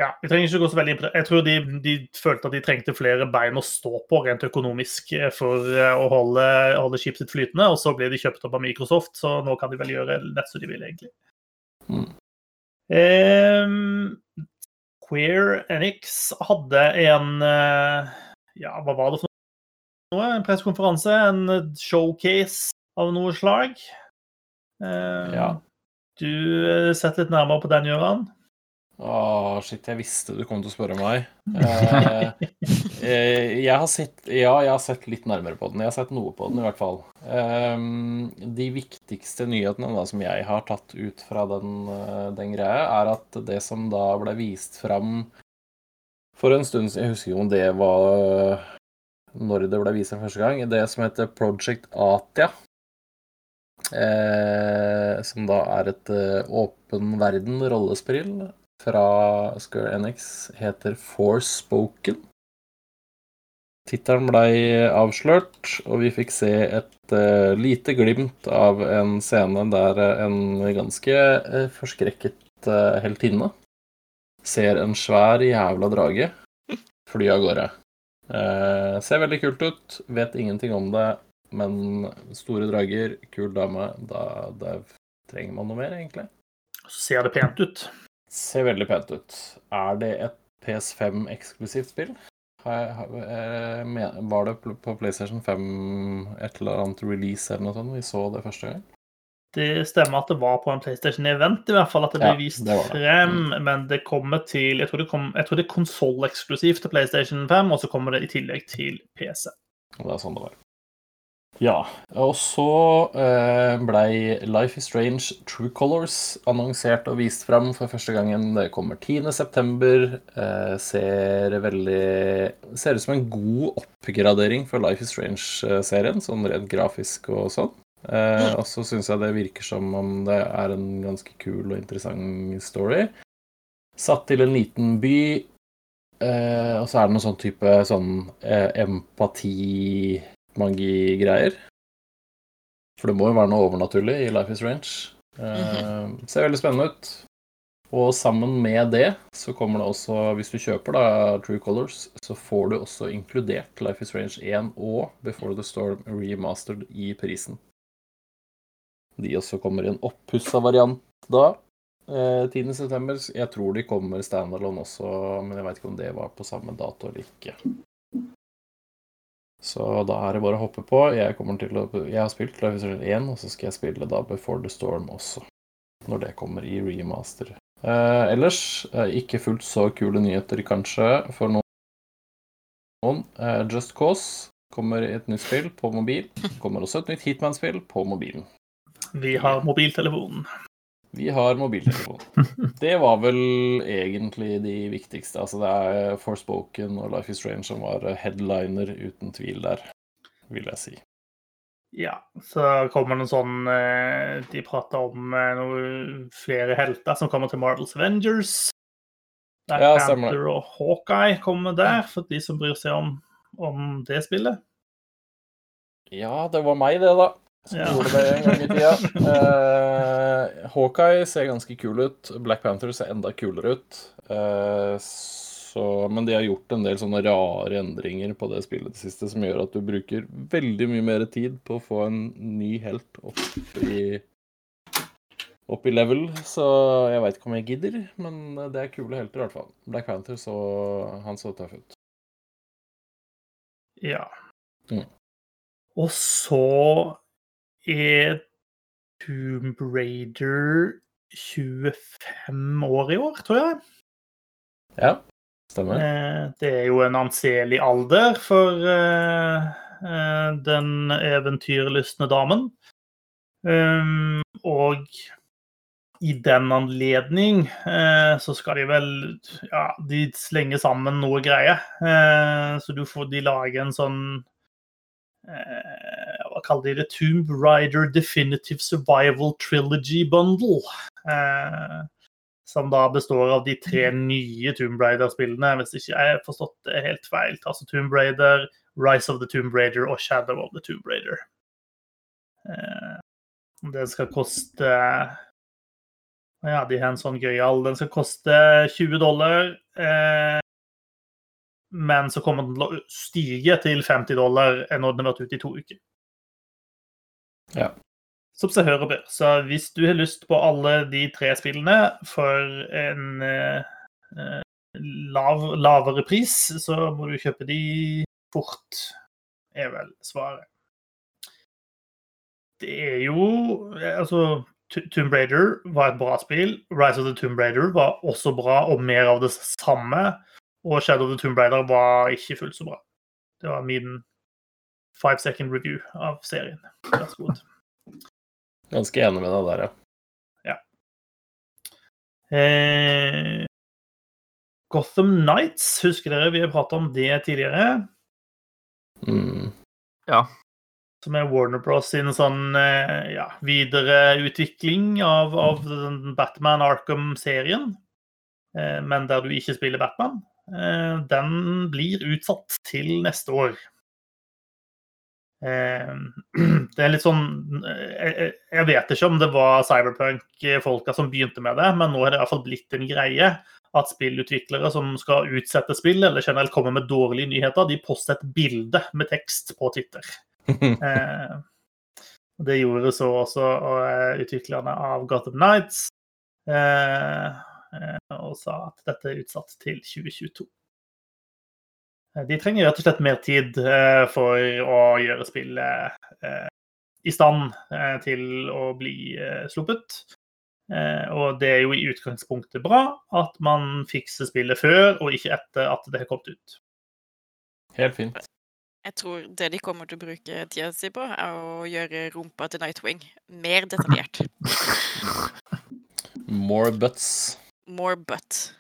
Speaker 1: Ja, vi trenger ikke gå så veldig inn på det. Jeg tror de, de følte at de trengte flere bein å stå på rent økonomisk eh, for eh, å holde, holde skipet sitt flytende, og så ble de kjøpt opp av Microsoft, så nå kan de vel gjøre nett som de vil, egentlig.
Speaker 2: Mm.
Speaker 1: Um, Queer Enix hadde en eh, Ja, hva var det for noe? En pressekonferanse? En showcase av noe slag? Um,
Speaker 2: Ja.
Speaker 1: Du eh, setter litt nærmere på den, Gøran?
Speaker 2: Åh, shit, jeg visste du kom til å spørre meg. Eh, eh, jeg har sett Ja, jeg har sett litt nærmere på den. Jeg har sett noe på den, i hvert fall. Ehm, de viktigste nyhetene da, som jeg har tatt ut fra den, eh, den greia, er at det som da ble vist fram for en stund siden Jeg husker ikke om det var når det ble vist første gang. Det som heter Project Atia. Eh, som da er et eh, åpen verden rollespill fra Square Enix heter Forspoken. Tittelen blei avslørt, og vi fikk se et uh, lite glimt av en scene der eh, en ganske uh, forskrekket uh, heltinne ser en svær jævla drage fly av gårde. Eh, ser veldig kult ut, vet ingenting om det, men store drager, kul dame, da, da trenger man noe mer, egentlig.
Speaker 1: Så ser det pent ut.
Speaker 2: Ser veldig pent ut. Er det et PS5-eksklusivt spill? Eh, Var det på PlayStation 5 et eller annet release eller noe sånt? Vi så det første gang.
Speaker 1: Det stemmer at det var på en PlayStation-event, i hvert fall at det ble
Speaker 2: Ja,
Speaker 1: vist
Speaker 2: det det.
Speaker 1: frem. Men det kommer til Jeg tror det, kom, jeg tror det er konsolleksklusivt til PlayStation 5, og så kommer det i tillegg til PC.
Speaker 2: Det er sånn det var. Ja. Og så eh, blei Life is Strange True Colors annonsert og vist frem for første gangen. Det kommer 10.9. Eh, ser veldig Ser ut som en god oppgradering for Life is Strange-serien, sånn rent grafisk og sånn. Eh, og så syns jeg det virker som om det er en ganske kul og interessant story. Satt til en liten by. Eh, og så er det noen sånn type sånn eh, empati-magi-greier. For det må jo være noe overnaturlig i Life is Range. Eh, Ser veldig spennende ut. Og sammen med det så kommer det også, hvis du kjøper da True Colors, så får du også inkludert Life is Range 1 og Before the Storm remastered i prisen. De også kommer i en oppussa variant da. Eh, 10.9. Jeg tror de kommer standalone også, men jeg veit ikke om det var på samme dato eller ikke. Så da er det bare å hoppe på. Jeg, å, jeg har spilt Life is 1, og så skal jeg spille da Before the Storm også. Når det kommer i remaster. Eh, ellers eh, ikke fullt så kule nyheter, kanskje, for noen. Eh, Just Cause kommer i et nytt spill på mobil. Kommer også et nytt Hitman-spill på mobilen.
Speaker 1: Vi har mobiltelefonen.
Speaker 2: Vi har mobiltelefon. Det var vel egentlig de viktigste. Altså det er Forspoken og Life is Strange som var headliner uten tvil der, vil jeg si.
Speaker 1: Ja, så kommer det en sånn eh, De prater om noen flere helter som kommer til Marvels Avengers. Black
Speaker 2: Ja.
Speaker 1: Panther og Hawkeye kommer der, for de som bryr seg om, om det spillet.
Speaker 2: Ja, det var meg, det, da. Som
Speaker 1: Ja.
Speaker 2: gjorde det en gang i tida. Uh, Hawkeye ser ganske kul ut. Black Panther ser enda kulere ut. Uh, så, men de har gjort en del sånne rare endringer på det spillet det siste, som gjør at du bruker veldig mye mer tid på å få en ny helt opp i opp i level, så jeg veit ikke om jeg gidder, men det er kule helter i hvert fall. Black Panther så han så tøff ut.
Speaker 1: Ja.
Speaker 2: Mm.
Speaker 1: Og så er Tomb Raider 25 år i år, tror jeg.
Speaker 2: Ja, stemmer.
Speaker 1: Eh, Det er jo en anselig alder for eh, eh, den eventyrlystne damen. Um, og i den anledning eh, så skal de vel Ja, de slenger sammen noe greie. Eh, så du får de lage en sånn kaller de det? Tomb Rider Definitive Survival Trilogy Bundle. Eh, som da består av de tre nye Tomb Raider-spillene, hvis ikke jeg har forstått det helt feil. Altså Tomb Raider, Rise of the Tomb Raider og Shadow of the Tomb Raider. Eh, den skal koste Ja, de har en sånn gøyal. Den skal koste 20 dollar. Eh, men så kommer den til å stige til 50 dollar når den har vært ute i to uker.
Speaker 2: Ja.
Speaker 1: Som seg hør og bør. Så hvis du har lyst på alle de tre spillene for en eh, eh, lav, lavere pris, så må du kjøpe de fort, er vel svaret. Det er jo Altså, Tomb Raider var et bra spill. Rise of the Tomb Raider var også bra, og mer av det samme. Og Shadow of the Tomb Raider var ikke fullt så bra. Det var min five second review av serien. Vær så god.
Speaker 2: Ganske enig med deg der, ja.
Speaker 1: Eh, Gotham Nights, husker dere vi har pratet om det tidligere?
Speaker 2: Mm.
Speaker 1: Som er Warner Bros. sin sånn eh, ja, videreutvikling av, av den Batman Arkham-serien. Eh, men der du ikke spiller Batman. Eh, den blir utsatt til neste år. Eh, det er litt sånn eh, jeg, jeg vet ikke om det var Cyberpunk-folka som begynte med det, men nå er det i hvert fall blitt en greie at spillutviklere som skal utsette spill, eller generelt komme med dårlige nyheter, de poster et bilde med tekst på Twitter. Eh, det gjorde så også eh, utviklerne av Gotham Nights. Eh, eh, og sa at dette er utsatt til 2022. Eh, De trenger rett og slett mer tid eh, for å gjøre spillet eh, i stand til å bli sluppet. Eh, og det er jo i utgangspunktet bra at man fikser spillet før og ikke etter at det har kommet ut.
Speaker 2: Helt fint.
Speaker 4: Jeg tror det de kommer til å bruke tida si på, er å gjøre rumpa til Nightwing mer detaljert.
Speaker 2: More butts.
Speaker 4: More butt.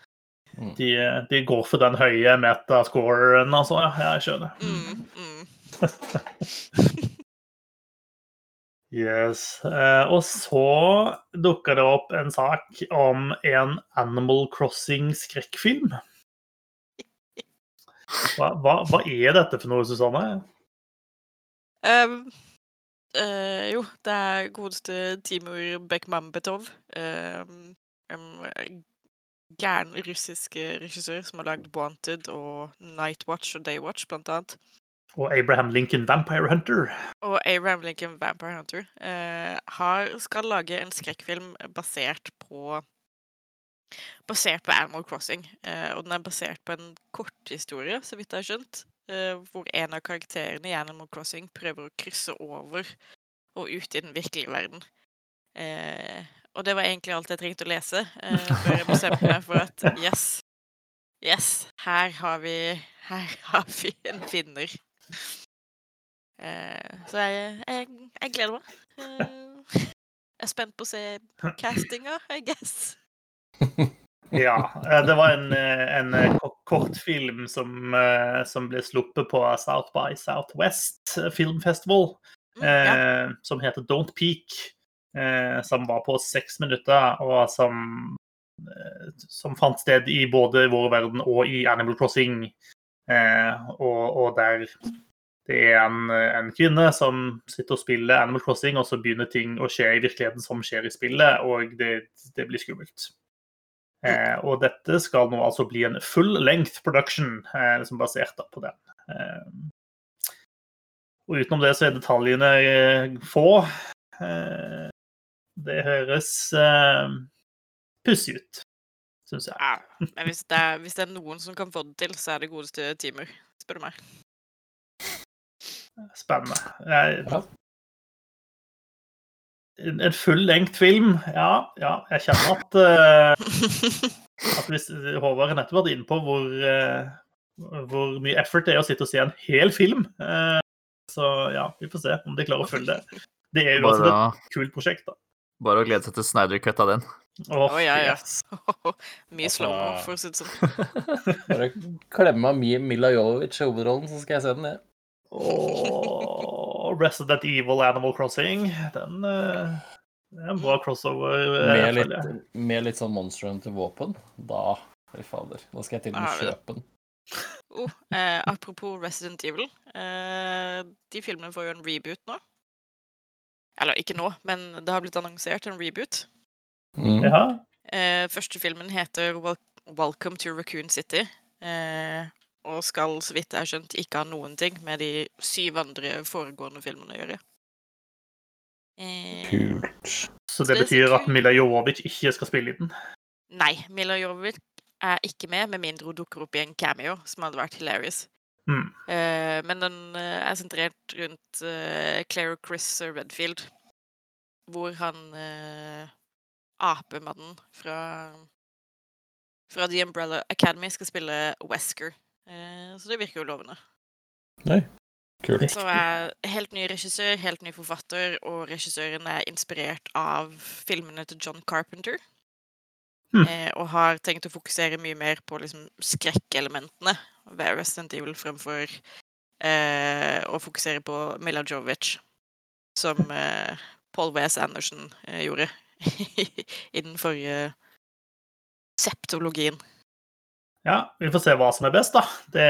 Speaker 1: De, de går for den høye metascoren, altså. Ja, jeg skjønner.
Speaker 4: Mm, mm.
Speaker 1: Yes. Eh, og så dukker det opp en sak om en Animal Crossing-skrekkfilm. Hva, hva, hva er dette for noe, Susanne?
Speaker 4: Um, uh, jo, det er godeste Timur Bekmambetov. Um, en gæren russisk regissør som har lagd Wanted og 'Nightwatch' og 'Daywatch', blant annet.
Speaker 1: Og Abraham Lincoln Vampire Hunter.
Speaker 4: Og Abraham Lincoln Vampire Hunter eh, har, skal lage en skrekkfilm basert på Basert på Animal Crossing. Eh, og den er basert på en korthistorie, så vidt jeg har skjønt. Eh, hvor en av karakterene i Animal Crossing prøver å krysse over og ut i den virkelige verden. Eh, og det var egentlig alt jeg trengte å lese eh, før jeg bestemte meg for at yes, yes, her har vi, her har vi en finner. Eh, så jeg, jeg, jeg gleder meg. Eh, jeg er spent på å se castinga, I guess.
Speaker 1: Ja. eh, Det var en, eh, en eh, kortfilm som, som ble sluppet på South by Southwest Film Festival,
Speaker 4: Mm, ja.
Speaker 1: eh, som heter Don't Peak. Eh, som var på seks minutter, og som, eh, som fant sted i både Vår verden og i Animal Crossing. Eh, og, og der det er en, en kvinne som sitter og spiller Animal Crossing, og så begynner ting å skje i virkeligheten som skjer i spillet, og det, det blir skummelt. Eh, og dette skal nå altså bli en full length production, eh, liksom basert på den. Eh, og utenom det så er detaljene få. Eh, det høres uh, pussig ut, syns jeg.
Speaker 4: Ja, men hvis det, er, hvis det er noen som kan få det til, så er det godeste timer, spør du meg.
Speaker 1: Spennende. Jeg,
Speaker 2: Ja.
Speaker 1: en en full lengt film, ja, ja. Jeg kjenner at, uh, at hvis Håvard har nettopp vært inne på hvor, uh, hvor mye effort det er å sitte og se en hel film. Uh, så ja, vi får se om de klarer å følge det. Det er jo
Speaker 3: Bare,
Speaker 1: et kult prosjekt, da.
Speaker 3: Bare å glede seg til Snyder-cut av den.
Speaker 4: Å oh, ja,
Speaker 1: ja.
Speaker 4: Mye slow-mo, for å si det sånn.
Speaker 2: Bare klemme av Mi- Mila Jovovich i hovedrollen, så skal jeg se den, jeg.
Speaker 1: Og Resident Evil Animal Crossing, den uh... det er en bra crossover. eh,
Speaker 2: Med litt, med litt sånn Monster Hunter-våpen. Da Fy fader. Da skal jeg til og med kjøpe den.
Speaker 4: Oh, eh, apropos Resident Evil. Eh, de filmene får jo en reboot nå. Eller ikke nå, men det har blitt annonsert en reboot.
Speaker 2: Mm.
Speaker 1: Ja.
Speaker 4: Eh, første filmen heter Wel Welcome to Raccoon City. Eh, og skal, så vidt jeg har skjønt, ikke ha noen ting med de syv andre foregående filmene å gjøre. Eh,
Speaker 2: Kult.
Speaker 1: Så det betyr at. Mila Jovovich ikke skal spille i den.
Speaker 4: Nei, Mila Jovovich er ikke med, med mindre hun dukker opp i en cameo, som hadde vært hilarious.
Speaker 1: Mm.
Speaker 4: Uh, men den eh, er sentrert rundt uh, Claire og Chris Redfield, hvor han uh, apemannen fra, fra The Umbrella Academy skal spille Wesker. Uh, så det virker jo lovende.
Speaker 2: Nei. Kult.
Speaker 4: Så er helt ny regissør, helt ny forfatter, og regissøren er inspirert av filmene til John Carpenter. Eh, og har tenkt å fokusere mye mer på liksom, skrekkelementene Resident Evil fremfor eh, å fokusere på Mila Jovic, som eh, Paul W.S. Anderson eh, gjorde i den forrige septologien.
Speaker 1: Ja, vi får se hva som er best, da. Det,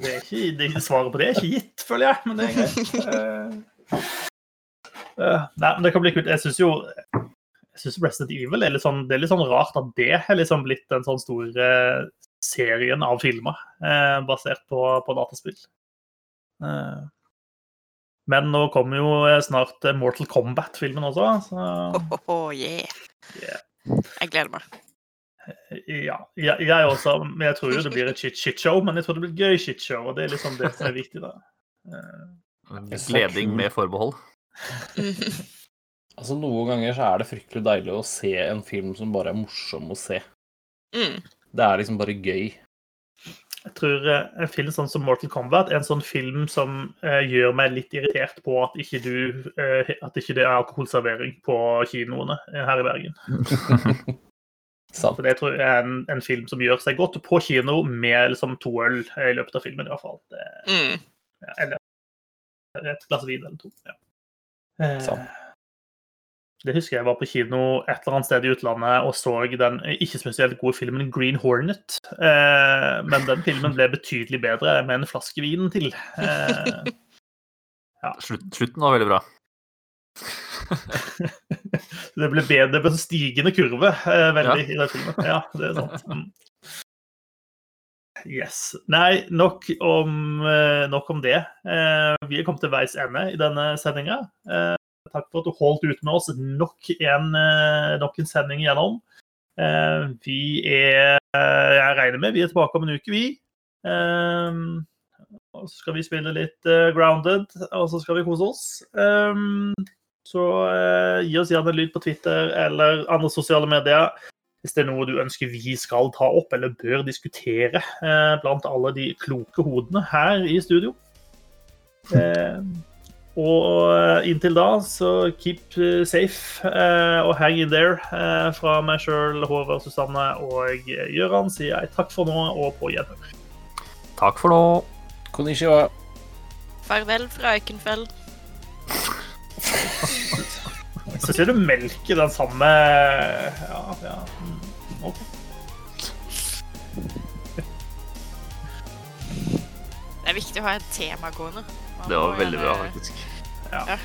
Speaker 1: det er ikke, det, svaret på det er ikke gitt, føler jeg. Men det er greit. Eh, eh, nei, men det kan bli kult. Jeg syns jo jeg synes Resident Evil er litt, sånn, det er litt sånn rart at det er liksom blitt den sånn store serien av filmer eh, basert på, på dataspill. Eh, men nå kommer jo snart eh, Mortal Kombat-filmen også, så
Speaker 4: Oh, oh, oh, yeah.
Speaker 1: Yeah.
Speaker 4: Jeg gleder meg.
Speaker 1: Ja, jeg, jeg også. Men jeg tror jo det blir et shit- shitshow, men jeg tror det blir et gøy shitshow. Og det er liksom det som er viktig, da. Eh,
Speaker 3: Gleding med forbehold.
Speaker 2: Altså, Noen ganger så er det fryktelig deilig å se en film som bare er morsom å se.
Speaker 4: Mm.
Speaker 2: Det er liksom bare gøy.
Speaker 1: Jeg tror eh, en film sånn som Mortal Kombat er en sånn film som eh, gjør meg litt irritert på at ikke, du, eh, at ikke det er alkoholservering på kinoene eh, her i Bergen.
Speaker 2: Sant.
Speaker 1: For det tror jeg er en, en film som gjør seg godt på kino med liksom, to øl i løpet av filmen, i hvert fall. Det,
Speaker 4: Mm.
Speaker 1: ja, eller et glass vin eller to. Ja. Eh,
Speaker 2: Sant.
Speaker 1: Det husker jeg var på kino et eller annet sted i utlandet og så den ikke spesielt gode filmen Green Hornet. Eh, men den filmen ble betydelig bedre med en flaske vin til. Eh,
Speaker 3: ja. slutten var veldig bra.
Speaker 1: det ble bedre på en stigende kurve eh, veldig i den filmen. Ja, det er sant. Mm. Yes. Nei, nok om, eh, nok om det. Eh, vi er kommet til veis ende i denne sendinga. Eh, takk for at du holdt ut med oss nok en, eh, nok en sending igjennom. Eh, vi er Jeg regner med vi er tilbake om en uke, vi. Eh, og så skal vi spille litt eh, Grounded, og så skal vi kose oss. Eh, så eh, gi oss gjerne en lyd på Twitter eller andre sosiale medier hvis det er noe du ønsker vi skal ta opp eller bør diskutere eh, blant alle de kloke hodene her i studio. Eh, og eh, inntil da, så keep eh, safe eh, og hang in there. Eh, fra meg sjøl, Håvard, Susanne og Gøran sier jeg takk for nå og på gjenhør.
Speaker 3: Takk for nå.
Speaker 2: Konnichiwa.
Speaker 4: Farvel fra Eikenfeld.
Speaker 1: så ser du melker den samme Ja, ja. mm, OK.
Speaker 4: Det er viktig å ha et tema gående.
Speaker 3: Det var veldig bra, faktisk.
Speaker 1: Ja.
Speaker 4: ja.